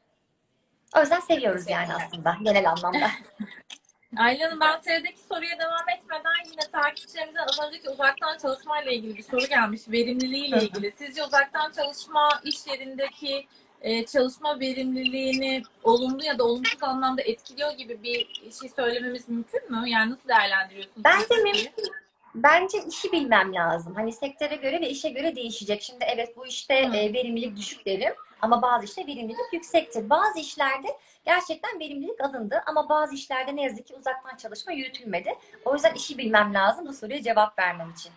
B: O yüzden seviyoruz yani aslında genel anlamda.
A: Aylin Hanım ben sıradaki soruya devam etmeden yine takipçilerimizden az önceki uzaktan çalışmayla ilgili bir soru gelmiş. Verimliliğiyle
B: Hı hı.
A: ilgili. Sizce uzaktan çalışma iş yerindeki e, çalışma verimliliğini olumlu ya da olumsuz anlamda etkiliyor gibi bir şey söylememiz mümkün mü? Yani nasıl değerlendiriyorsunuz?
B: Bence mümkün. Bence işi bilmem lazım. Hani sektöre göre ve işe göre değişecek. Şimdi evet bu işte
A: Hı.
B: e, verimlilik düşük derim ama bazı işte verimlilik yüksektir. Bazı işlerde gerçekten verimlilik alındı ama bazı işlerde ne yazık ki uzaktan çalışma yürütülmedi. O yüzden işi bilmem lazım bu soruya cevap vermem için.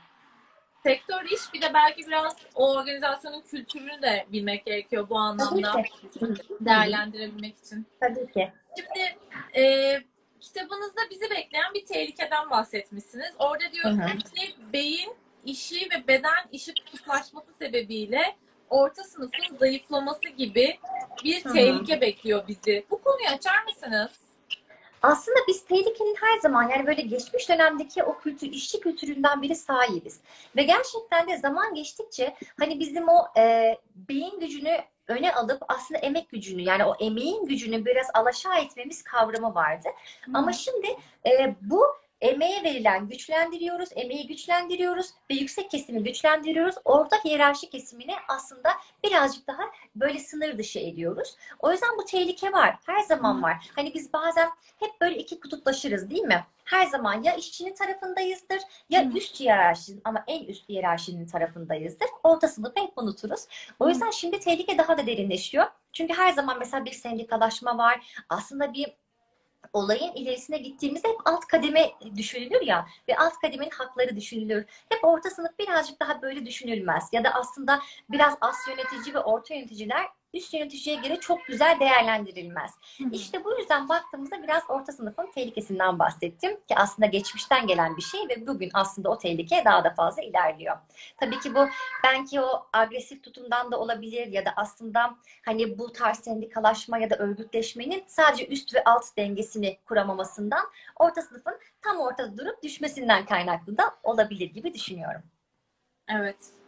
A: Sektör iş bir de belki biraz o organizasyonun kültürünü de bilmek gerekiyor bu anlamda. Değerlendirebilmek için.
B: Tabii ki.
A: Şimdi e, kitabınızda bizi bekleyen bir tehlikeden bahsetmişsiniz. Orada diyorsunuz ki beyin işi ve beden işi kutuplaşması sebebiyle orta sınıfın zayıflaması gibi bir
B: Hı hı.
A: tehlike bekliyor bizi. Bu konuyu açar mısınız?
B: Aslında biz tehlikenin her zaman yani böyle geçmiş dönemdeki o kültür, işçi kültüründen biri sahibiz. Ve gerçekten de zaman geçtikçe hani bizim o e, beyin gücünü öne alıp aslında emek gücünü yani o emeğin gücünü biraz alaşağı etmemiz kavramı vardı. Ama şimdi e, bu emeğe verilen güçlendiriyoruz, emeği güçlendiriyoruz ve yüksek kesimi güçlendiriyoruz. Orta hiyerarşi kesimini aslında birazcık daha böyle sınır dışı ediyoruz. O yüzden bu tehlike var. Her zaman var. Hani biz bazen hep böyle iki kutuplaşırız değil mi? Her zaman ya işçinin tarafındayızdır ya
A: Hı.
B: üst hiyerarşinin ama en üst hiyerarşinin tarafındayızdır. Orta sınıfı hep unuturuz. O yüzden şimdi tehlike daha da derinleşiyor. Çünkü her zaman mesela bir sendikalaşma var. Aslında bir olayın ilerisine gittiğimizde hep alt kademe düşünülür ya ve alt kademenin hakları düşünülür. Hep orta sınıf birazcık daha böyle düşünülmez. Ya da aslında biraz az yönetici ve orta yöneticiler üst yöneticiye göre çok güzel değerlendirilmez. İşte bu yüzden baktığımızda biraz orta sınıfın tehlikesinden bahsettim ki aslında geçmişten gelen bir şey ve bugün aslında o tehlike daha da fazla ilerliyor. Tabii ki bu belki o agresif tutumdan da olabilir ya da aslında hani bu tarz sendikalaşma ya da örgütleşmenin sadece üst ve alt dengesini kuramamasından orta sınıfın tam ortada durup düşmesinden kaynaklı da olabilir gibi düşünüyorum.
A: Evet.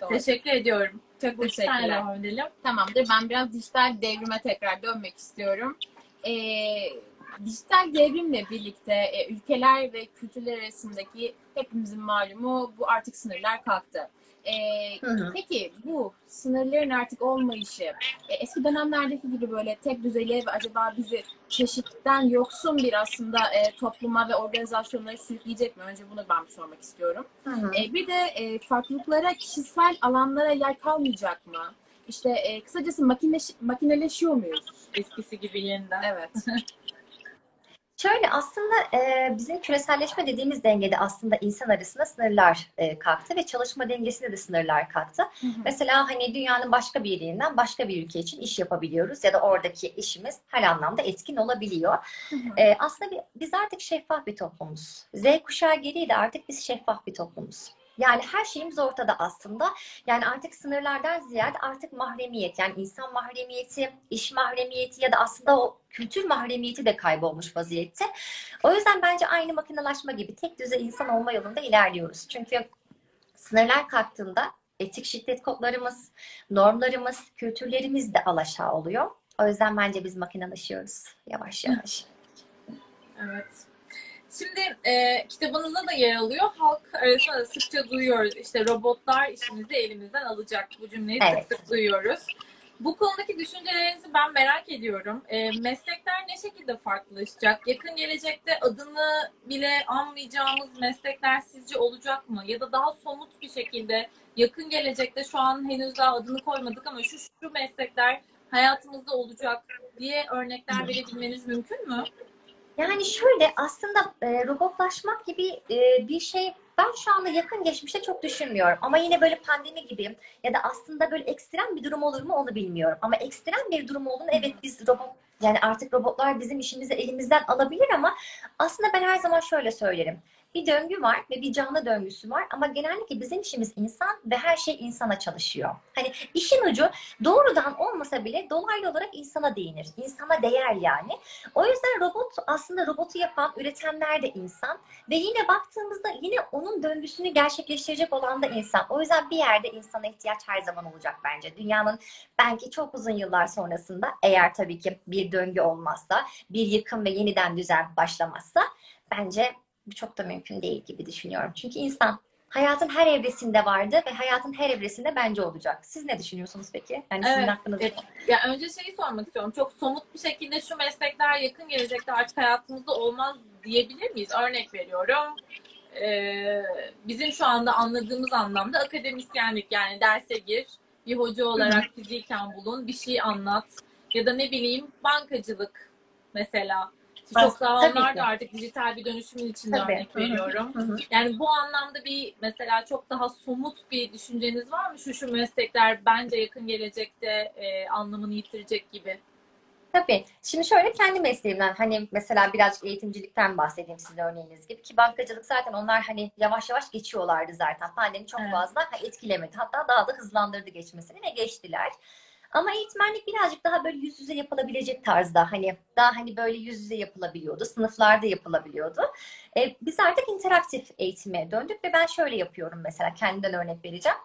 C: Doğru.
A: Teşekkür ediyorum. Çok
C: Teşekkürler.
A: teşekkürler. devam edelim.
C: Tamamdır. Ben biraz dijital devrime tekrar dönmek istiyorum. Ee, dijital devrimle birlikte e, ülkeler ve kültürler arasındaki hepimizin malumu bu artık sınırlar kalktı. Ee,
B: Hı hı.
C: peki bu sınırların artık olmayışı e, eski dönemlerdeki gibi böyle tek düzeli ve acaba bizi çeşitten yoksun bir aslında e, topluma ve organizasyonlara sürükleyecek mi? Önce bunu ben sormak istiyorum.
B: Hı hı.
C: E, bir de e, farklılıklara, kişisel alanlara yer kalmayacak mı? İşte e, kısacası makineş, makineleşiyor muyuz?
A: Eskisi gibi yeniden.
C: Evet.
B: Şöyle aslında e, bizim küreselleşme dediğimiz dengede aslında insan arasında sınırlar e, kalktı ve çalışma dengesinde de sınırlar kalktı. Mesela hani dünyanın başka bir yerinden başka bir ülke için iş yapabiliyoruz ya da oradaki işimiz her anlamda etkin olabiliyor. E, aslında bi- biz artık şeffaf bir toplumuz. Z kuşağı geriye de artık biz şeffaf bir toplumuz. Yani her şeyimiz ortada aslında. Yani artık sınırlardan ziyade artık mahremiyet yani insan mahremiyeti, iş mahremiyeti ya da aslında o kültür mahremiyeti de kaybolmuş vaziyette. O yüzden bence aynı makinalaşma gibi tek düze insan olma yolunda ilerliyoruz. Çünkü sınırlar kalktığında etik şiddet kodlarımız, normlarımız, kültürlerimiz de alaşağı oluyor. O yüzden bence biz makinalaşıyoruz yavaş yavaş.
A: Evet. Şimdi e, kitabınızda da yer alıyor. Halk arasında da sıkça duyuyoruz. İşte robotlar işimizi elimizden alacak. Bu cümleyi
B: Evet.
A: sık sık duyuyoruz. Bu konudaki düşüncelerinizi ben merak ediyorum. E, meslekler ne şekilde farklılaşacak? Yakın gelecekte adını bile anmayacağımız meslekler sizce olacak mı? Ya da daha somut bir şekilde yakın gelecekte şu an henüz daha adını koymadık ama şu şu meslekler hayatımızda olacak diye örnekler verebilmeniz mümkün mü?
B: Yani şöyle aslında e, robotlaşmak gibi e, bir şey ben şu anda yakın geçmişte çok düşünmüyorum. Ama yine böyle pandemi gibi ya da aslında böyle ekstrem bir durum olur mu onu bilmiyorum. Ama ekstrem bir durum olduğunda evet biz robot yani artık robotlar bizim işimizi elimizden alabilir ama aslında ben her zaman şöyle söylerim. Bir döngü var ve bir canlı döngüsü var ama genellikle bizim işimiz insan ve her şey insana çalışıyor. Hani işin ucu doğrudan olmasa bile dolaylı olarak insana değinir. İnsana değer yani. O yüzden robot aslında robotu yapan, üretenler de insan ve yine baktığımızda yine onun döngüsünü gerçekleştirecek olan da insan. O yüzden bir yerde insana ihtiyaç her zaman olacak bence. Dünyanın belki çok uzun yıllar sonrasında eğer tabii ki bir döngü olmazsa, bir yıkım ve yeniden düzen başlamazsa bence bu çok da mümkün değil gibi düşünüyorum. Çünkü insan hayatın her evresinde vardı ve hayatın her evresinde bence olacak. Siz ne düşünüyorsunuz peki? Yani sizin
A: Evet,
B: hakkınızda.
A: evet. Ya önce şeyi sormak istiyorum. Çok somut bir şekilde şu meslekler yakın gelecekte artık hayatımızda olmaz diyebilir miyiz? Örnek veriyorum. Ee, bizim şu anda anladığımız anlamda akademisyenlik yani derse gir, bir hoca olarak fiziken bulun, bir şey anlat ya da ne bileyim bankacılık mesela. Çok daha onlar da artık dijital bir dönüşümün içinde
B: Tabii.
A: örnek veriyorum.
B: Hı hı.
A: Yani bu anlamda bir mesela çok daha somut bir düşünceniz var mı? Şu şu meslekler bence yakın gelecekte e, anlamını yitirecek gibi.
B: Tabii. Şimdi şöyle kendi mesleğimden hani mesela birazcık eğitimcilikten bahsedeyim sizin örneğiniz gibi ki bankacılık zaten onlar hani yavaş yavaş geçiyorlardı zaten. Pandemi çok
A: Evet.
B: fazla etkilemedi. Hatta daha da hızlandırdı geçmesini ve geçtiler. Ama eğitmenlik birazcık daha böyle yüz yüze yapılabilecek tarzda hani daha hani böyle yüz yüze yapılabiliyordu. Sınıflarda yapılabiliyordu. E, biz artık interaktif eğitime döndük ve ben şöyle yapıyorum mesela kendimden örnek vereceğim.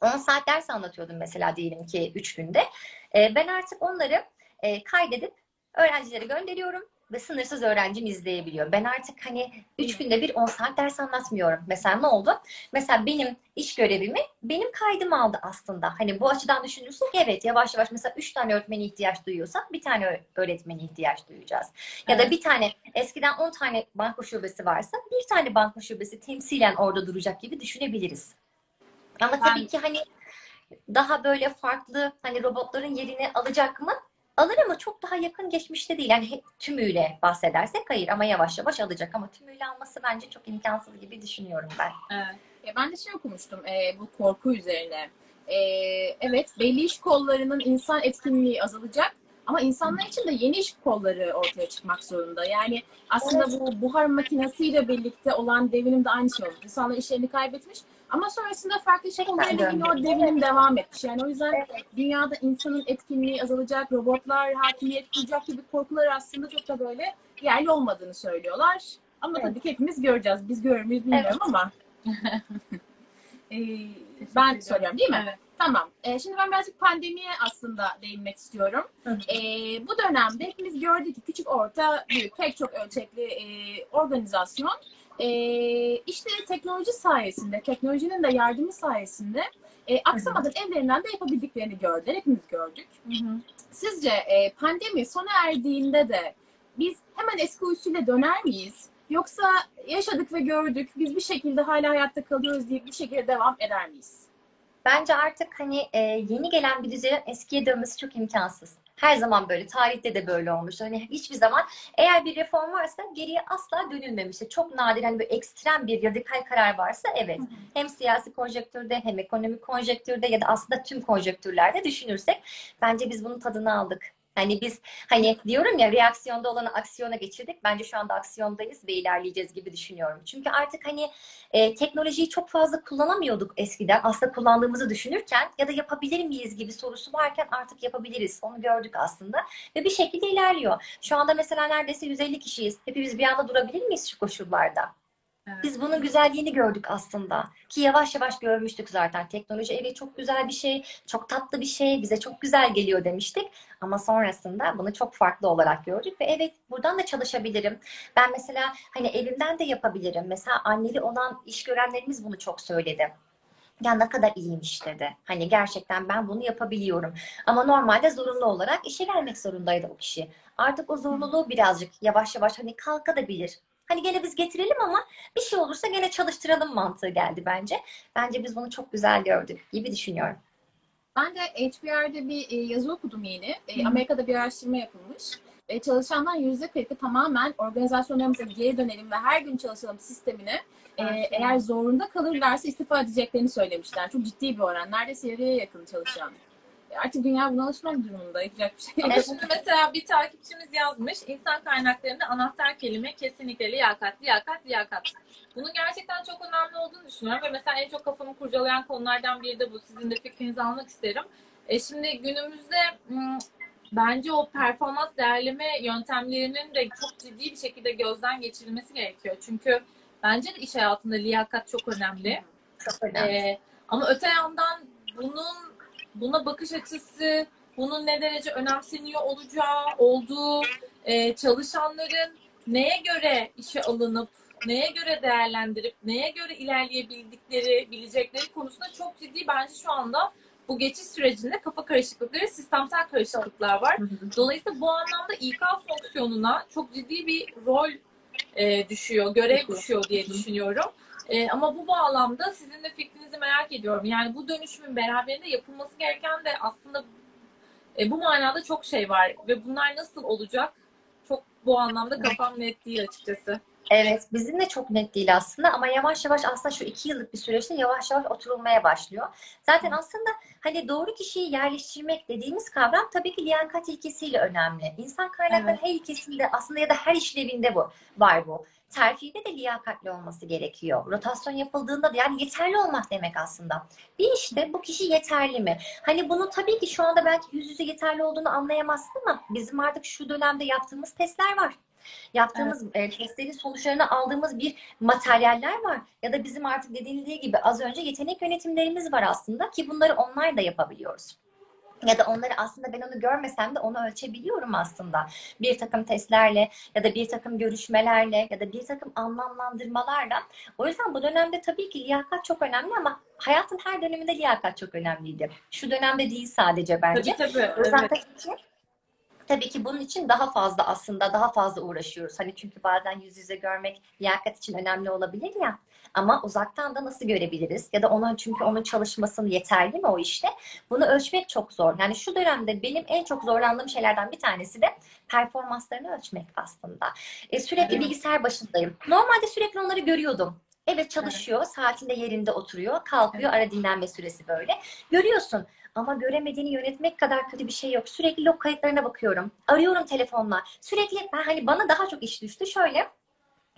B: 10 saat ders anlatıyordum mesela diyelim ki 3 günde. E, ben artık onları e, kaydedip öğrencilere gönderiyorum ve sınırsız öğrencim izleyebiliyor. Ben artık hani 3 günde bir 10 saat ders anlatmıyorum. Mesela ne oldu? Mesela benim iş görevimi benim kaydım aldı aslında. Hani bu açıdan düşünürsek evet yavaş yavaş mesela 3 tane öğretmene ihtiyaç duyuyorsak bir tane öğretmene ihtiyaç duyacağız. Ya da
A: Evet.
B: bir tane eskiden 10 tane banka şubesi varsa bir tane banka şubesi temsilen orada duracak gibi düşünebiliriz. Ama
A: Ben-
B: tabii ki hani daha böyle farklı hani robotların yerini alacak mı? Alır ama çok daha yakın geçmişte değil. Yani hep tümüyle bahsedersek hayır ama yavaş yavaş alacak ama tümüyle alması bence çok imkansız gibi düşünüyorum ben.
A: Evet.
C: Ben de şey okumuştum e, bu korku üzerine. E, evet belli iş kollarının insan etkinliği azalacak ama insanlar için de yeni iş kolları ortaya çıkmak zorunda. Yani aslında bu buhar makinesiyle birlikte olan devinim de aynı şey olmuş. İnsanlar işlerini kaybetmiş ama sonrasında farklı kollarıyla yine o devinim devam etmiş. Yani o yüzden dünyada insanın etkinliği azalacak, robotlar hakimiyet kuracak gibi korkular aslında çok da böyle yerli olmadığını söylüyorlar. Ama
B: Evet.
C: tabii ki hepimiz göreceğiz. Biz görür müyüz bilmiyorum ama. Ee, ben soruyorum değil mi?
A: Evet.
C: Tamam. Ee, şimdi ben birazcık pandemiye aslında değinmek istiyorum. Ee, bu dönemde hepimiz gördük ki küçük, orta, büyük, pek çok ölçekli e, organizasyon e, işte teknoloji sayesinde, teknolojinin de yardımı sayesinde e, aksamadan evlerinden de yapabildiklerini gördüler. Hepimiz gördük.
A: Hı hı.
C: Sizce e, pandemi sona erdiğinde de biz hemen eski usulüne döner miyiz? Yoksa yaşadık ve gördük, biz bir şekilde hala hayatta kalıyoruz deyip bir şekilde devam eder miyiz?
B: Bence artık hani e, yeni gelen bir düzenin eskiye dönmesi çok imkansız. Her zaman böyle, tarihte de böyle olmuş. Hani hiçbir zaman eğer bir reform varsa geriye asla dönülmemiştir. Çok nadir hani böyle ekstrem bir radikal karar varsa evet. Hem siyasi konjektürde hem ekonomik konjektürde ya da aslında tüm konjektürlerde düşünürsek bence biz bunun tadını aldık. Hani biz hani diyorum ya reaksiyonda olanı aksiyona geçirdik. Bence şu anda aksiyondayız ve ilerleyeceğiz gibi düşünüyorum. Çünkü artık hani e, teknolojiyi çok fazla kullanamıyorduk eskiden. Aslında kullandığımızı düşünürken ya da yapabilir miyiz gibi sorusu varken artık yapabiliriz. Onu gördük aslında ve bir şekilde ilerliyor. Şu anda mesela neredeyse 150 kişiyiz. Hepimiz bir anda durabilir miyiz şu koşullarda?
A: Evet.
B: Biz bunun güzelliğini gördük aslında. Ki yavaş yavaş görmüştük zaten. Teknoloji evet çok güzel bir şey, çok tatlı bir şey, bize çok güzel geliyor demiştik. Ama sonrasında bunu çok farklı olarak gördük ve evet buradan da çalışabilirim. Ben mesela hani evimden de yapabilirim. Mesela anneli olan iş görenlerimiz bunu çok söyledi. Ya ne kadar iyiymiş dedi. Hani gerçekten ben bunu yapabiliyorum. Ama normalde zorunlu olarak işe gelmek zorundaydı o kişi. Artık o zorunluluğu birazcık yavaş yavaş hani kalkabilir. Hani gene biz getirelim ama bir şey olursa gene çalıştıralım mantığı geldi bence. Bence biz bunu çok güzel gördük gibi düşünüyorum.
C: Ben de HBR'de bir e, yazı okudum yeni. E,
B: Hı.
C: Amerika'da bir araştırma yapılmış. E, çalışandan %40'ı tamamen organizasyonlarımıza geri dönelim ve her gün çalışalım sistemine e,
B: Evet.
C: eğer zorunda kalırlarsa istifa edeceklerini söylemişler. Çok ciddi bir oran. Neredeyse yarıya yakın çalışan. Artık dünya buna alışmak durumunda. Yapacak bir şey yok.
A: Ama şimdi mesela bir takipçimiz yazmış. İnsan kaynaklarında anahtar kelime kesinlikle liyakat, liyakat, liyakat. Bunun gerçekten çok önemli olduğunu düşünüyorum ve mesela en çok kafamı kurcalayan konulardan biri de bu. Sizin de fikrinizi almak isterim. E şimdi günümüzde bence o performans değerleme yöntemlerinin de çok ciddi bir şekilde gözden geçirilmesi gerekiyor. Çünkü bence de iş hayatında liyakat çok önemli.
B: Çok önemli.
A: Ee, ama öte yandan bunun buna bakış açısı, bunun ne derece önemseniyor olacağı, olduğu, e, çalışanların neye göre işe alınıp, neye göre değerlendirip, neye göre ilerleyebildikleri, bilecekleri konusunda çok ciddi bence şu anda bu geçiş sürecinde kafa karışıklıkları, sistemsel karışıklıklar var. Dolayısıyla bu anlamda İK fonksiyonuna çok ciddi bir rol e, düşüyor, görev
B: düşüyor
A: diye düşünüyorum. E, ama bu bağlamda sizin de fikrinizi merak ediyorum. Yani bu dönüşümün beraberinde yapılması gereken de aslında e, bu manada çok şey var ve bunlar nasıl olacak? Çok bu anlamda kafam net değil açıkçası.
B: Evet, bizim de çok net değil aslında ama yavaş yavaş aslında şu iki yıllık bir süreçte yavaş yavaş oturulmaya başlıyor. Zaten aslında hani doğru kişiyi yerleştirmek dediğimiz kavram tabii ki liyakat ilkesiyle önemli. İnsan kaynakları
A: Evet.
B: her ilkesinde aslında ya da her işlevinde bu var bu. Terfide de liyakatli olması gerekiyor. Rotasyon yapıldığında da yani yeterli olmak demek aslında. Bir işte bu kişi yeterli mi? Hani bunu tabii ki şu anda belki yüz yüze yeterli olduğunu anlayamazsın ama bizim artık şu dönemde yaptığımız testler var. Yaptığımız e, testlerin sonuçlarını aldığımız bir materyaller var. Ya da bizim artık dediğindiği gibi az önce yetenek yönetimlerimiz var aslında ki bunları onlar da yapabiliyoruz. Ya da onları aslında ben onu görmesem de onu ölçebiliyorum aslında. Bir takım testlerle ya da bir takım görüşmelerle ya da bir takım anlamlandırmalarla. O yüzden bu dönemde tabii ki liyakat çok önemli ama hayatın her döneminde liyakat çok önemliydi. Şu dönemde değil sadece bence.
A: Tabii tabii.
B: O yüzden
A: Evet.
B: tabii ki Tabii ki bunun için daha fazla aslında daha fazla uğraşıyoruz. Hani çünkü bazen yüz yüze görmek liyakat için önemli olabilir ya. Ama uzaktan da nasıl görebiliriz? Ya da onun çünkü onun çalışmasını yeterli mi o işte? Bunu ölçmek çok zor. Yani şu dönemde benim en çok zorlandığım şeylerden bir tanesi de performanslarını ölçmek aslında. E, sürekli
A: Evet.
B: bilgisayar başındayım. Normalde sürekli onları görüyordum. Evet çalışıyor, saatinde yerinde oturuyor, kalkıyor, ara dinlenme süresi böyle. Görüyorsun ama göremediğini yönetmek kadar kötü bir şey yok. Sürekli log kayıtlarına bakıyorum. Arıyorum telefonla. Sürekli ben hani bana daha çok iş düştü. Şöyle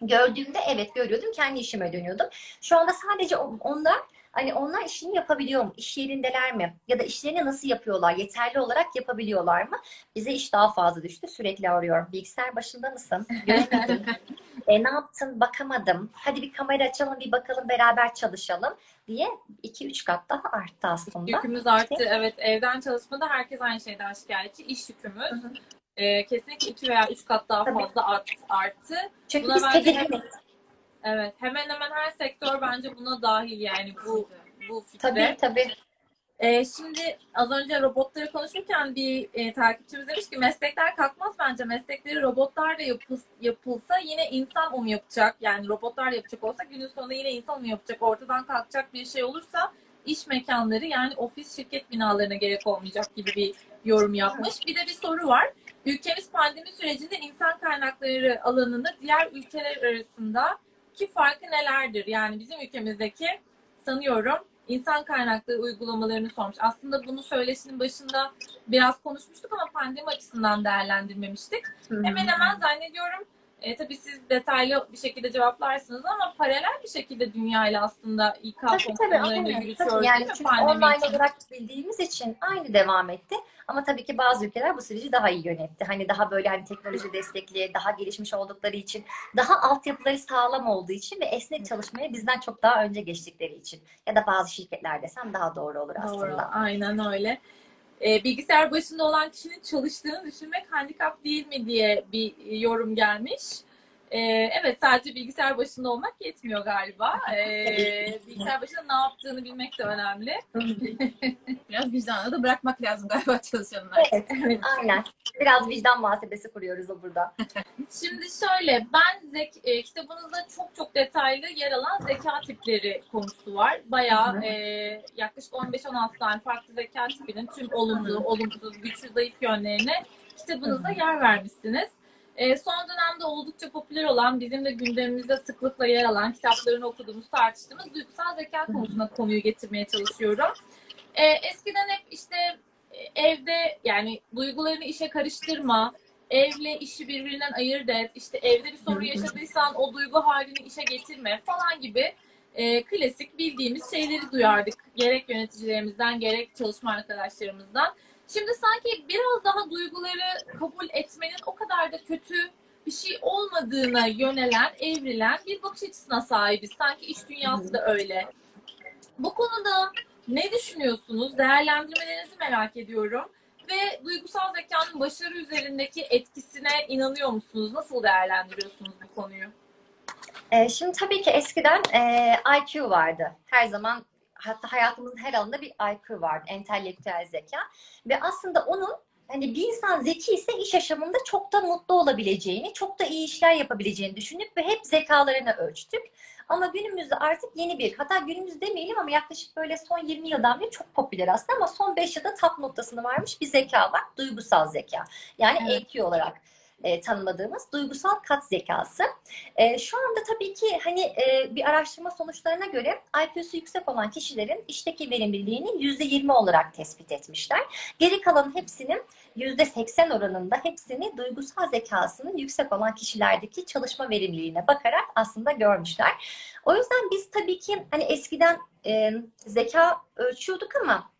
B: gördüğümde evet görüyordum. Kendi işime dönüyordum. Şu anda sadece on- onlar hani onlar işini yapabiliyor mu? İş yerindeler mi? Ya da işlerini nasıl yapıyorlar? Yeterli olarak yapabiliyorlar mı? Bize iş daha fazla düştü. Sürekli arıyorum. Bilgisayar başında mısın? Göremedim. e, ne yaptın? Bakamadım. Hadi bir kamera açalım bir bakalım beraber çalışalım diye 2-3 kat daha arttı aslında.
A: Yükümüz arttı. Evet evden çalışmada herkes aynı şeyden şikayetçi. İş yükümüz
B: Hı hı.
A: E, kesinlikle iki veya üç kat daha
B: Tabii.
A: fazla art, arttı.
B: Çünkü
A: Buna
B: biz
A: bence
B: tedirginiz.
A: Evet hemen hemen her sektör bence buna dahil yani bu bu fikre.
B: Tabii tabii.
A: E, şimdi az önce robotları konuşurken bir e, takipçimiz demiş ki meslekler kalkmaz bence. Meslekleri robotlarla yapıl, yapılsa yine insan onu yapacak. Yani robotlar yapacak olsa günün sonunda yine insan onu yapacak. Ortadan kalkacak bir şey olursa iş mekanları yani ofis şirket binalarına gerek olmayacak gibi bir yorum yapmış. Bir de bir soru var. Ülkemiz pandemi sürecinde insan kaynakları alanında diğer ülkeler arasında ki farkı nelerdir? Yani bizim ülkemizdeki sanıyorum insan kaynakları uygulamalarını sormuş. Aslında bunu söyleşinin başında biraz konuşmuştuk ama pandemi açısından değerlendirmemiştik. Hemen hemen zannediyorum e, tabii siz detaylı bir şekilde cevaplarsınız ama paralel bir şekilde dünyayla aslında İK
B: aynen.
A: yürütüyoruz
B: Tabii, yani çünkü online
A: için?
B: olarak bildiğimiz için aynı devam etti. Ama tabii ki bazı ülkeler bu süreci daha iyi yönetti. Hani daha böyle hani teknoloji destekli, daha gelişmiş oldukları için, daha altyapıları sağlam olduğu için ve esnek çalışmaya bizden çok daha önce geçtikleri için. Ya da bazı şirketler desem daha doğru olur
A: Doğru,
B: aslında.
A: aynen öyle. E, bilgisayar başında olan kişinin çalıştığını düşünmek handikap değil mi diye bir yorum gelmiş. Ee, evet sadece bilgisayar başında olmak yetmiyor galiba. Ee, bilgisayar başında ne yaptığını bilmek de önemli.
C: Biraz vicdanı da bırakmak lazım galiba çalışanlar.
B: Evet, evet, aynen. Biraz vicdan muhasebesi kuruyoruz o burada.
A: Şimdi şöyle, ben zek e, kitabınızda çok çok detaylı yer alan zeka tipleri konusu var. Bayağı e, yaklaşık 15-16 tane farklı zeka tipinin tüm olumlu, olumsuz, güçlü, zayıf yönlerine kitabınızda yer vermişsiniz. E, son dönemde oldukça popüler olan, bizim de gündemimizde sıklıkla yer alan kitaplarını okuduğumuz, tartıştığımız duygusal zeka
B: hı.
A: konusuna konuyu getirmeye çalışıyorum. E, eskiden hep işte e, evde yani duygularını işe karıştırma, evle işi birbirinden ayırt et, işte evde bir sorun yaşadıysan o duygu halini işe getirme falan gibi e, klasik bildiğimiz şeyleri duyardık. Gerek yöneticilerimizden gerek çalışma arkadaşlarımızdan. Şimdi sanki biraz daha duyguları kabul etmenin o kadar da kötü bir şey olmadığına yönelen, evrilen bir bakış açısına sahibiz. Sanki iş dünyası da öyle. Bu konuda ne düşünüyorsunuz? Değerlendirmelerinizi merak ediyorum. Ve duygusal zekanın başarı üzerindeki etkisine inanıyor musunuz? Nasıl değerlendiriyorsunuz bu konuyu?
B: Ee, şimdi tabii ki eskiden e, IQ vardı. Her zaman hatta hayatımızın her alanında bir IQ vardı. Entelektüel zeka. Ve aslında onun hani bir insan zeki ise iş yaşamında çok da mutlu olabileceğini, çok da iyi işler yapabileceğini düşündük ve hep zekalarını ölçtük. Ama günümüzde artık yeni bir, hatta günümüz demeyelim ama yaklaşık böyle son 20 yıldan beri çok popüler aslında ama son 5 yılda top noktasını varmış bir zeka var. Duygusal zeka. Yani
A: Evet.
B: EQ olarak e, tanımladığımız duygusal kat zekası. E, şu anda tabii ki hani e, bir araştırma sonuçlarına göre IQ'su yüksek olan kişilerin işteki verimliliğini %20 olarak tespit etmişler. Geri kalan hepsinin %80 oranında hepsini duygusal zekasının yüksek olan kişilerdeki çalışma verimliliğine bakarak aslında görmüşler. O yüzden biz tabii ki hani eskiden e, zeka ölçüyorduk ama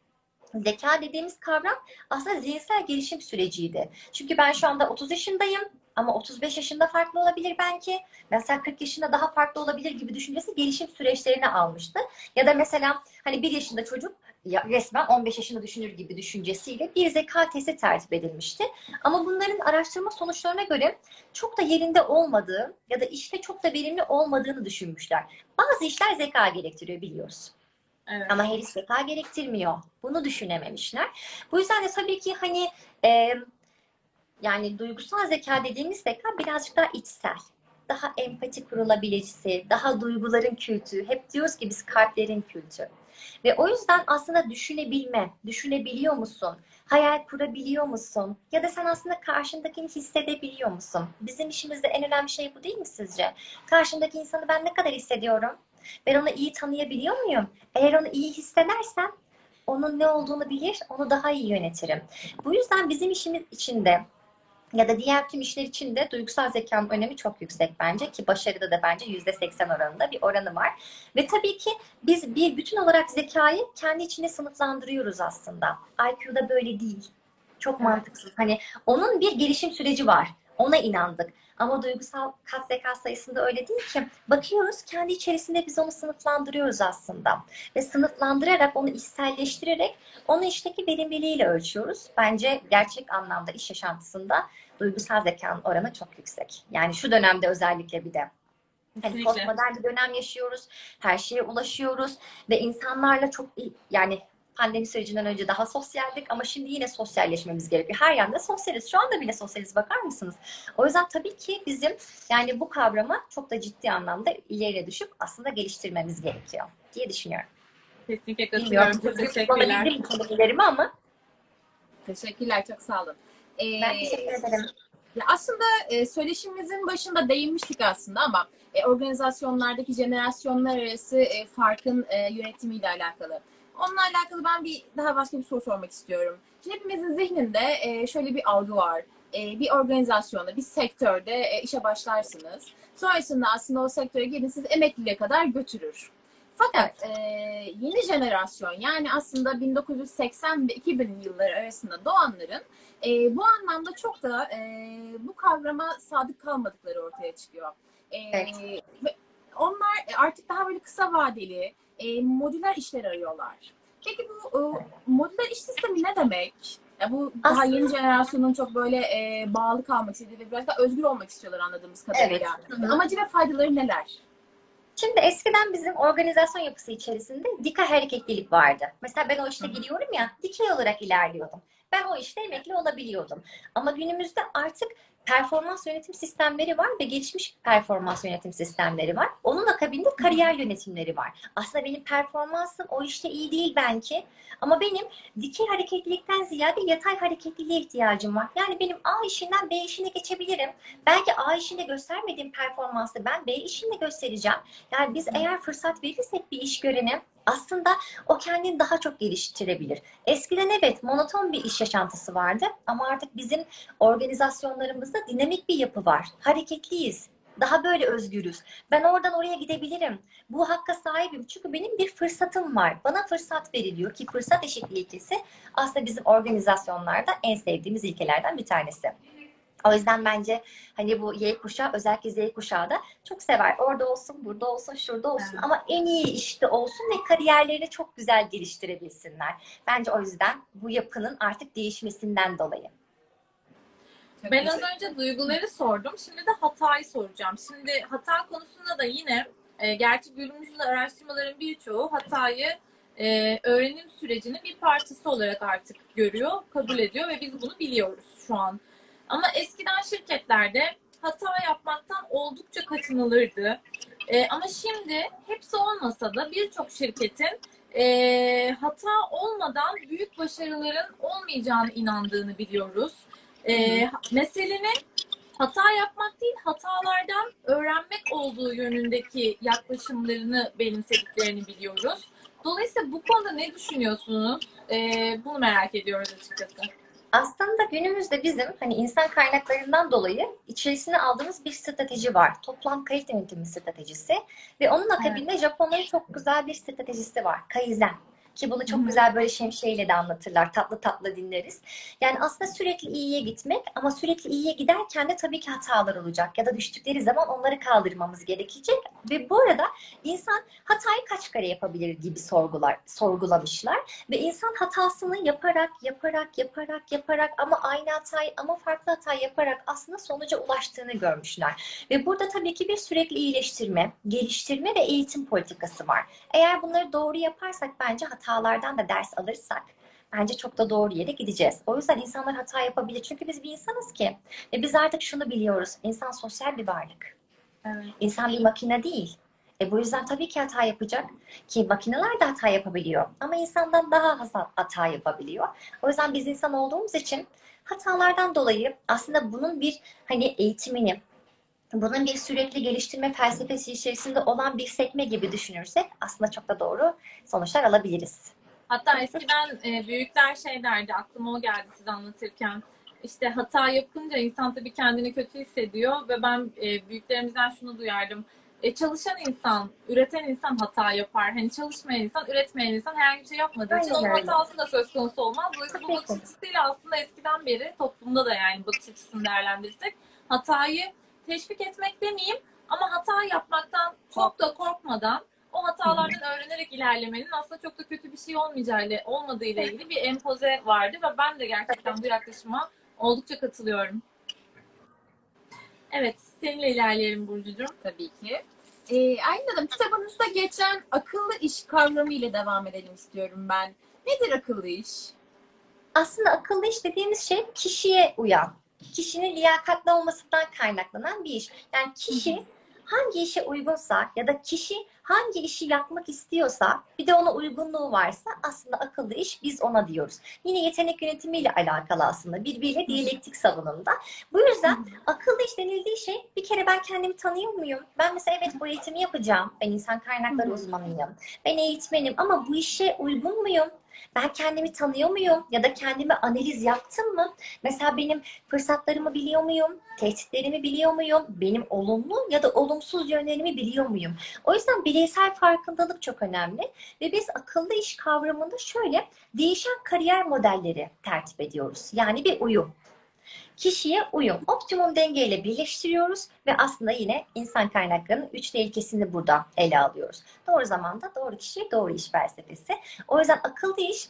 B: zeka dediğimiz kavram aslında zihinsel gelişim süreciydi. Çünkü ben şu anda 30 yaşındayım ama 35 yaşında farklı olabilir belki. Mesela 40 yaşında daha farklı olabilir gibi düşüncesi gelişim süreçlerini almıştı. Ya da mesela hani 1 yaşında çocuk ya resmen 15 yaşında düşünür gibi düşüncesiyle bir zeka testi tertip edilmişti. Ama bunların araştırma sonuçlarına göre çok da yerinde olmadığı ya da işte çok da verimli olmadığını düşünmüşler. Bazı işler zeka gerektiriyor biliyoruz.
A: Evet.
B: Ama her iş zeka gerektirmiyor. Bunu düşünememişler. Bu yüzden de tabii ki hani e, yani duygusal zeka dediğimiz zeka birazcık daha içsel. Daha empati kurulabilirsi, daha duyguların kültü. Hep diyoruz ki biz kalplerin kültü. Ve o yüzden aslında düşünebilme, düşünebiliyor musun? Hayal kurabiliyor musun? Ya da sen aslında karşındakini hissedebiliyor musun? Bizim işimizde en önemli şey bu değil mi sizce? Karşımdaki insanı ben ne kadar hissediyorum? Ben onu iyi tanıyabiliyor muyum? Eğer onu iyi hissedersem onun ne olduğunu bilir, onu daha iyi yönetirim. Bu yüzden bizim işimiz içinde ya da diğer tüm işler için de duygusal zekanın önemi çok yüksek bence ki başarıda da bence %80 oranında bir oranı var. Ve tabii ki biz bir bütün olarak zekayı kendi içine sınıflandırıyoruz aslında. IQ'da böyle değil. Çok mantıksız. Hani onun bir gelişim süreci var. Ona inandık. Ama duygusal zeka sayısında öyle değil ki. Bakıyoruz kendi içerisinde biz onu sınıflandırıyoruz aslında. Ve sınıflandırarak onu içselleştirerek onu işteki verimliliğiyle ölçüyoruz. Bence gerçek anlamda iş yaşantısında duygusal zekanın oranı çok yüksek. Yani şu dönemde özellikle bir de. Hani postmodern bir dönem yaşıyoruz. Her şeye ulaşıyoruz ve insanlarla çok iyi- yani pandemi sürecinden önce daha sosyaldik ama şimdi yine sosyalleşmemiz gerekiyor. Her yanda sosyaliz. Şu anda bile sosyaliz bakar mısınız? O yüzden tabii ki bizim yani bu kavramı çok da ciddi anlamda ileriye düşüp aslında geliştirmemiz gerekiyor diye düşünüyorum.
A: Kesinlikle katılıyorum. Çok teşekkürler.
B: kullanabildim mi kelimelerimi ama
C: Teşekkürler, çok sağ olun. Ee,
B: ben teşekkür ederim.
C: Ya aslında e, söyleşimizin başında değinmiştik aslında ama e, organizasyonlardaki jenerasyonlar arası e, farkın e, yönetimiyle alakalı. Onunla alakalı ben bir daha başka bir soru sormak istiyorum. Şimdi hepimizin zihninde e, şöyle bir algı var. E, bir organizasyonda, bir sektörde e, işe başlarsınız. Sonrasında aslında o sektöre gelin siz emekliliğe kadar götürür. Fakat e, yeni jenerasyon yani aslında 1980 ve 2000 yılları arasında doğanların e, bu anlamda çok da e, bu kavrama sadık kalmadıkları ortaya çıkıyor. E,
B: Evet.
C: ve Onlar artık daha böyle kısa vadeli e, modüler işler arıyorlar. Peki bu e, modüler iş sistemi ne demek? Ya bu daha
B: Aslında-
C: yeni jenerasyonun çok böyle e, bağlı kalmak istediği ve biraz da özgür olmak istiyorlar anladığımız kadarıyla.
B: Evet. Hı hı.
C: Amacı ve faydaları neler?
B: Şimdi eskiden bizim organizasyon yapısı içerisinde dikey hareketlilik vardı. Mesela ben o işte gidiyorum ya, dikey olarak ilerliyordum. Ben o işte emekli olabiliyordum. Ama günümüzde artık performans yönetim sistemleri var ve gelişmiş performans yönetim sistemleri var. Onun akabinde kariyer yönetimleri var. Aslında benim performansım o işte iyi değil belki ama benim dikey hareketlilikten ziyade yatay hareketliliğe ihtiyacım var. Yani benim A işinden B işine geçebilirim. Belki A işinde göstermediğim performansı ben B işinde göstereceğim. Yani biz eğer fırsat verirsek bir iş görene aslında o kendini daha çok geliştirebilir. Eskiden evet monoton bir iş yaşantısı vardı ama artık bizim organizasyonlarımızda dinamik bir yapı var. Hareketliyiz. Daha böyle özgürüz. Ben oradan oraya gidebilirim. Bu hakka sahibim. Çünkü benim bir fırsatım var. Bana fırsat veriliyor ki fırsat eşitliği ilkesi aslında bizim organizasyonlarda en sevdiğimiz ilkelerden bir tanesi. O yüzden bence hani bu Y kuşağı özellikle Z kuşağı da çok sever. Orada olsun, burada olsun, şurada olsun
C: Evet.
B: ama en iyi işte olsun ve kariyerlerini çok güzel geliştirebilsinler. Bence o yüzden bu yapının artık değişmesinden dolayı.
A: Ben az önce duyguları sordum. Şimdi de hatayı soracağım. Şimdi hata konusunda da yine e, gerçi günümüzde araştırmaların birçoğu hatayı e, öğrenim sürecinin bir parçası olarak artık görüyor, kabul ediyor ve biz bunu biliyoruz şu an. Ama eskiden şirketlerde hata yapmaktan oldukça kaçınılırdı. E, ama şimdi hepsi olmasa da birçok şirketin e, hata olmadan büyük başarıların olmayacağını inandığını biliyoruz. E, meselenin hata yapmak değil, hatalardan öğrenmek olduğu yönündeki yaklaşımlarını benimsediklerini biliyoruz. Dolayısıyla bu konuda ne düşünüyorsunuz? E, bunu merak ediyoruz açıkçası.
B: Aslında günümüzde bizim hani insan kaynaklarından dolayı içerisine aldığımız bir strateji var. Toplam kalite yönetimi stratejisi ve onun akabinde Japonların çok güzel bir stratejisi var. Kaizen. Ki bunu çok güzel böyle şemsiyeyle de anlatırlar. Tatlı tatlı dinleriz. Yani aslında sürekli iyiye gitmek ama sürekli iyiye giderken de tabii ki hatalar olacak. Ya da düştükleri zaman onları kaldırmamız gerekecek. Ve bu arada insan hatayı kaç kere yapabilir gibi sorgular, sorgulamışlar. Ve insan hatasını yaparak, yaparak, yaparak, yaparak ama aynı hatayı ama farklı hata yaparak aslında sonuca ulaştığını görmüşler. Ve burada tabii ki bir sürekli iyileştirme, geliştirme ve eğitim politikası var. Eğer bunları doğru yaparsak bence hatalardan da ders alırsak bence çok da doğru yere gideceğiz. O yüzden insanlar hata yapabilir. Çünkü biz bir insanız ki. Ve biz artık şunu biliyoruz. İnsan sosyal bir varlık.
A: Evet.
B: İnsan bir makine değil. E bu yüzden tabii ki hata yapacak. Ki makineler de hata yapabiliyor. Ama insandan daha hata yapabiliyor. O yüzden biz insan olduğumuz için hatalardan dolayı aslında bunun bir hani eğitimini, bunun bir sürekli geliştirme felsefesi içerisinde olan bir sekme gibi düşünürsek aslında çok da doğru sonuçlar alabiliriz.
A: Hatta eskiden e, büyükler şey derdi, aklıma o geldi size anlatırken. İşte hata yapınca insan tabii kendini kötü hissediyor ve ben e, büyüklerimizden şunu duyardım. E, çalışan insan, üreten insan hata yapar. Hani çalışmayan insan, üretmeyen insan herhangi bir şey yapmadığı için onun hatası da söz konusu olmaz. Dolayısıyla bu bakış açısıyla aslında eskiden beri toplumda da yani bakış açısını değerlendirirsek hatayı teşvik etmek demeyeyim ama hata yapmaktan çok da korkmadan o hatalardan öğrenerek ilerlemenin aslında çok da kötü bir şey olmayacağıyla olmadığı ile ilgili bir empoze vardı ve ben de gerçekten bu yaklaşıma oldukça katılıyorum. Evet, seninle ilerleyelim Burcucuğum.
C: Tabii ki. Ee, Aylin Hanım kitabınızda geçen akıllı iş kavramı ile devam edelim istiyorum ben. Nedir akıllı iş?
B: Aslında akıllı iş dediğimiz şey kişiye uyan, kişinin liyakatli olmasından kaynaklanan bir iş. Yani kişi hangi işe uygunsa ya da kişi hangi işi yapmak istiyorsa bir de ona uygunluğu varsa aslında akıllı iş biz ona diyoruz. Yine yetenek yönetimiyle alakalı aslında birbiriyle diyalektik savunumda. Bu yüzden akıllı iş denildiği şey bir kere ben kendimi tanıyor muyum? Ben mesela evet bu eğitimi yapacağım. Ben insan kaynakları uzmanıyım. Ben eğitmenim ama bu işe uygun muyum? Ben kendimi tanıyor muyum? Ya da kendime analiz yaptım mı? Mesela benim fırsatlarımı biliyor muyum? Tehditlerimi biliyor muyum? Benim olumlu ya da olumsuz yönlerimi biliyor muyum? O yüzden bireysel farkındalık çok önemli. Ve biz akıllı iş kavramında şöyle değişen kariyer modelleri tertip ediyoruz. Yani bir uyum. Kişiye uyum. Optimum dengeyle birleştiriyoruz ve aslında yine insan kaynaklarının üç ilkesini burada ele alıyoruz. Doğru zamanda doğru kişi, doğru iş felsefesi. O yüzden akıllı iş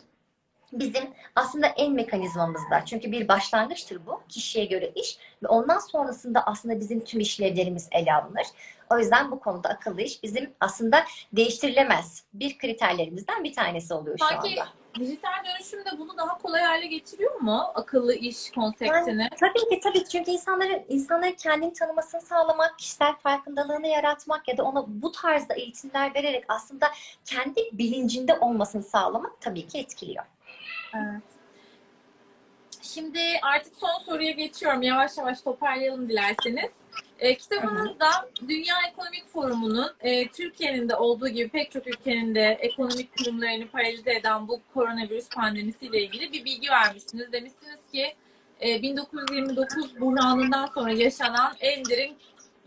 B: bizim aslında en mekanizmamızda. Çünkü bir başlangıçtır bu. Kişiye göre iş ve ondan sonrasında aslında bizim tüm işlevlerimiz ele alınır. O yüzden bu konuda akıllı iş bizim aslında değiştirilemez bir kriterlerimizden bir tanesi oluyor şu anda.
A: Dijital dönüşüm de bunu daha kolay hale getiriyor mu? Akıllı iş konseptini.
B: Tabii ki tabii çünkü insanların insanların kendini tanımasını sağlamak, kişisel farkındalığını yaratmak ya da ona bu tarzda eğitimler vererek aslında kendi bilincinde olmasını sağlamak tabii ki etkiliyor.
A: Evet. Şimdi artık son soruya geçiyorum. Yavaş yavaş toparlayalım dilerseniz. E, kitabınızda Dünya Ekonomik Forumu'nun e, Türkiye'nin de olduğu gibi pek çok ülkenin de ekonomik kurumlarını paralize eden bu koronavirüs pandemisiyle ilgili bir bilgi vermişsiniz. Demişsiniz ki e, 1929 buhranından sonra yaşanan en derin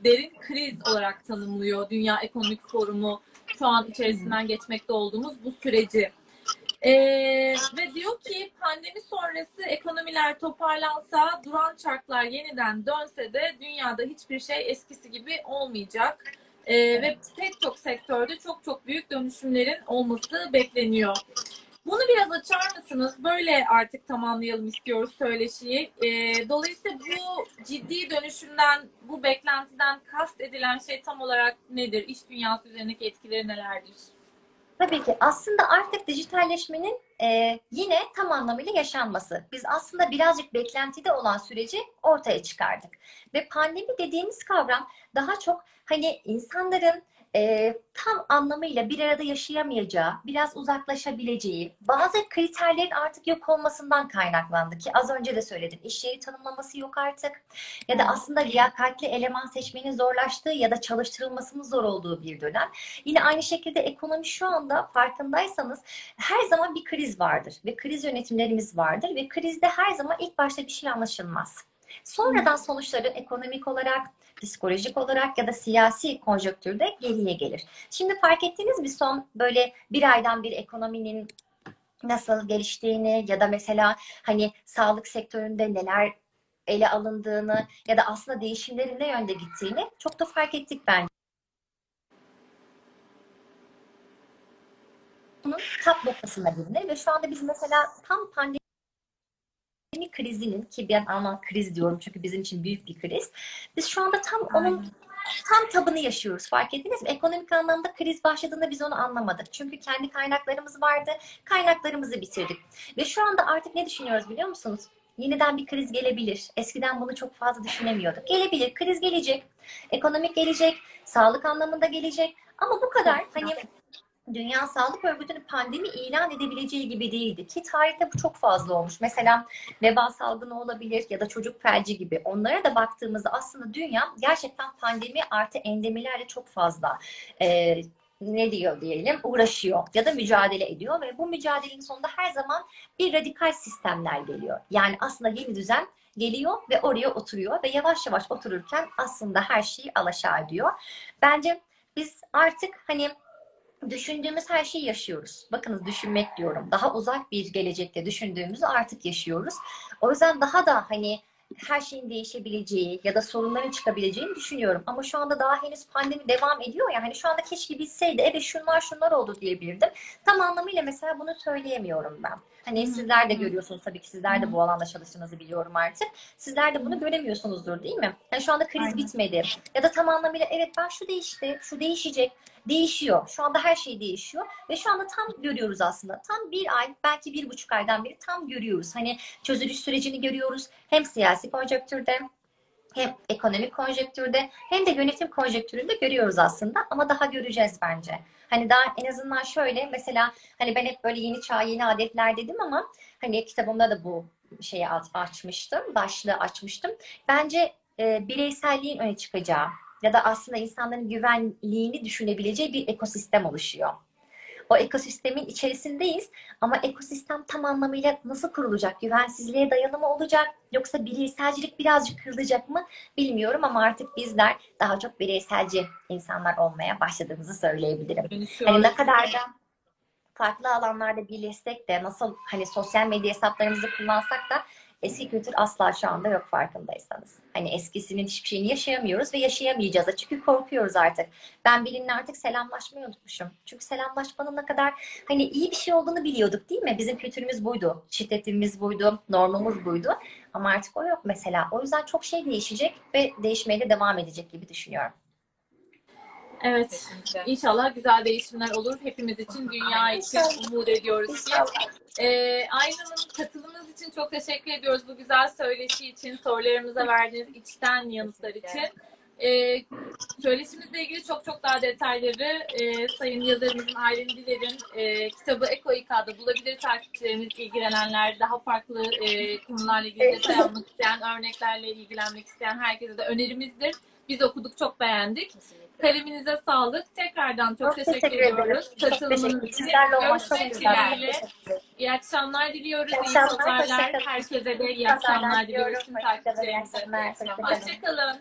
A: derin kriz olarak tanımlıyor Dünya Ekonomik Forumu şu an içerisinden geçmekte olduğumuz bu süreci. Ee, ve diyor ki pandemi sonrası ekonomiler toparlansa, duran çarklar yeniden dönse de dünyada hiçbir şey eskisi gibi olmayacak. Ee, Ve pek çok sektörde çok çok büyük dönüşümlerin olması bekleniyor. Bunu biraz açar mısınız? Böyle artık tamamlayalım istiyoruz söyleşiyi. Ee, dolayısıyla bu ciddi dönüşümden, bu beklentiden kast edilen şey tam olarak nedir? İş dünyası üzerindeki etkileri nelerdir?
B: Tabii ki aslında artık dijitalleşmenin e, yine tam anlamıyla yaşanması. Biz aslında birazcık beklentide olan süreci ortaya çıkardık. Ve pandemi dediğimiz kavram daha çok hani insanların e, tam anlamıyla bir arada yaşayamayacağı, biraz uzaklaşabileceği, bazı kriterlerin artık yok olmasından kaynaklandı ki az önce de söyledim. İş yeri tanımlaması yok artık. Ya da aslında liyakatli eleman seçmenin zorlaştığı ya da çalıştırılmasının zor olduğu bir dönem. Yine aynı şekilde ekonomi şu anda farkındaysanız her zaman bir kriz vardır ve kriz yönetimlerimiz vardır ve krizde her zaman ilk başta bir şey anlaşılmaz. Sonradan sonuçları ekonomik olarak, psikolojik olarak ya da siyasi konjonktürde geriye gelir. Şimdi fark ettiğiniz bir son böyle bir aydan bir ekonominin nasıl geliştiğini ya da mesela hani sağlık sektöründe neler ele alındığını ya da aslında değişimlerin ne yönde gittiğini çok da fark ettik bence. Bunun tap noktasına gelinir ve şu anda biz mesela tam pandemi krizinin ki ben ama kriz diyorum çünkü bizim için büyük bir kriz. Biz şu anda tam onun tam tabını yaşıyoruz. Fark ettiniz mi? Ekonomik anlamda kriz başladığında biz onu anlamadık. Çünkü kendi kaynaklarımız vardı. Kaynaklarımızı bitirdik. Ve şu anda artık ne düşünüyoruz biliyor musunuz? Yeniden bir kriz gelebilir. Eskiden bunu çok fazla düşünemiyorduk. Gelebilir. Kriz gelecek. Ekonomik gelecek. Sağlık anlamında gelecek. Ama bu kadar hani Dünya Sağlık Örgütü'nün pandemi ilan edebileceği gibi değildi ki tarihte bu çok fazla olmuş. Mesela veba salgını olabilir ya da çocuk felci gibi. Onlara da baktığımızda aslında dünya gerçekten pandemi artı endemilerle çok fazla e, ne diyor diyelim uğraşıyor ya da mücadele ediyor ve bu mücadelenin sonunda her zaman bir radikal sistemler geliyor. Yani aslında yeni düzen geliyor ve oraya oturuyor ve yavaş yavaş otururken aslında her şeyi alaşağı ediyor. Bence biz artık hani düşündüğümüz her şeyi yaşıyoruz. Bakınız düşünmek diyorum. Daha uzak bir gelecekte düşündüğümüzü artık yaşıyoruz. O yüzden daha da hani her şeyin değişebileceği ya da sorunların çıkabileceğini düşünüyorum. Ama şu anda daha henüz pandemi devam ediyor ya. Hani şu anda keşke bilseydi evet şunlar şunlar oldu diyebilirdim. Tam anlamıyla mesela bunu söyleyemiyorum ben. Hani sizler de görüyorsunuz tabii ki sizler de bu alanda çalıştığınızı biliyorum artık. Sizler de bunu göremiyorsunuzdur değil mi? Yani şu anda kriz
A: Aynen.
B: bitmedi. Ya da tam anlamıyla evet ben şu değişti, şu değişecek. Değişiyor. Şu anda her şey değişiyor. Ve şu anda tam görüyoruz aslında. Tam bir ay, belki bir buçuk aydan beri tam görüyoruz. Hani çözülüş sürecini görüyoruz. Hem siyasi konjonktürde hem ekonomik konjonktürde hem de yönetim konjonktüründe görüyoruz aslında ama daha göreceğiz bence. Hani daha en azından şöyle mesela hani ben hep böyle yeni çağ yeni adetler dedim ama hani kitabımda da bu şeyi aç- açmıştım, başlığı açmıştım. Bence e, bireyselliğin öne çıkacağı ya da aslında insanların güvenliğini düşünebileceği bir ekosistem oluşuyor. O ekosistemin içerisindeyiz ama ekosistem tam anlamıyla nasıl kurulacak? Güvensizliğe dayalı mı olacak? Yoksa bireyselcilik birazcık kırılacak mı? Bilmiyorum ama artık bizler daha çok bireyselci insanlar olmaya başladığımızı söyleyebilirim. Hani ne kadar da farklı alanlarda birleşsek de nasıl hani sosyal medya hesaplarımızı kullansak da Eski kültür asla şu anda yok farkındaysanız. Hani eskisinin hiçbir şeyini yaşayamıyoruz ve yaşayamayacağız da çünkü korkuyoruz artık. Ben bilimle artık selamlaşmayı unutmuşum. Çünkü selamlaşmanın ne kadar hani iyi bir şey olduğunu biliyorduk değil mi? Bizim kültürümüz buydu. Şiddetimiz buydu. Normumuz buydu. Ama artık o yok mesela. O yüzden çok şey değişecek ve değişmeye de devam edecek gibi düşünüyorum.
A: Evet.
C: Kesinlikle.
A: İnşallah güzel değişimler olur. Hepimiz için, dünya için umut ediyoruz ki. Ee, Aynanın katılımınız için çok teşekkür ediyoruz. Bu güzel söyleşi için, sorularımıza verdiğiniz içten yanıtlar için. Ee, söyleşimizle ilgili çok çok daha detayları e, Sayın yazarımızın Aylin Diler'in e, kitabı Eko İK'da bulabilir takipçilerimiz, ilgilenenler, daha farklı e, konularla ilgili detay almak isteyen, örneklerle ilgilenmek isteyen herkese de önerimizdir. Biz okuduk, çok beğendik.
C: Kesinlikle.
A: Kaleminize sağlık. Tekrardan çok,
B: Çok
A: teşekkür,
B: teşekkür
A: ediyoruz. Katılımınız
B: teşekkür
A: için.
B: Sizlerle olmak çok
A: Görüşmek
B: güzel.
A: dileğiyle. İyi akşamlar diliyoruz.
B: İyi akşamlar.
A: Herkese de iyi akşamlar diliyoruz tüm takipçilerimize. Hoşçakalın.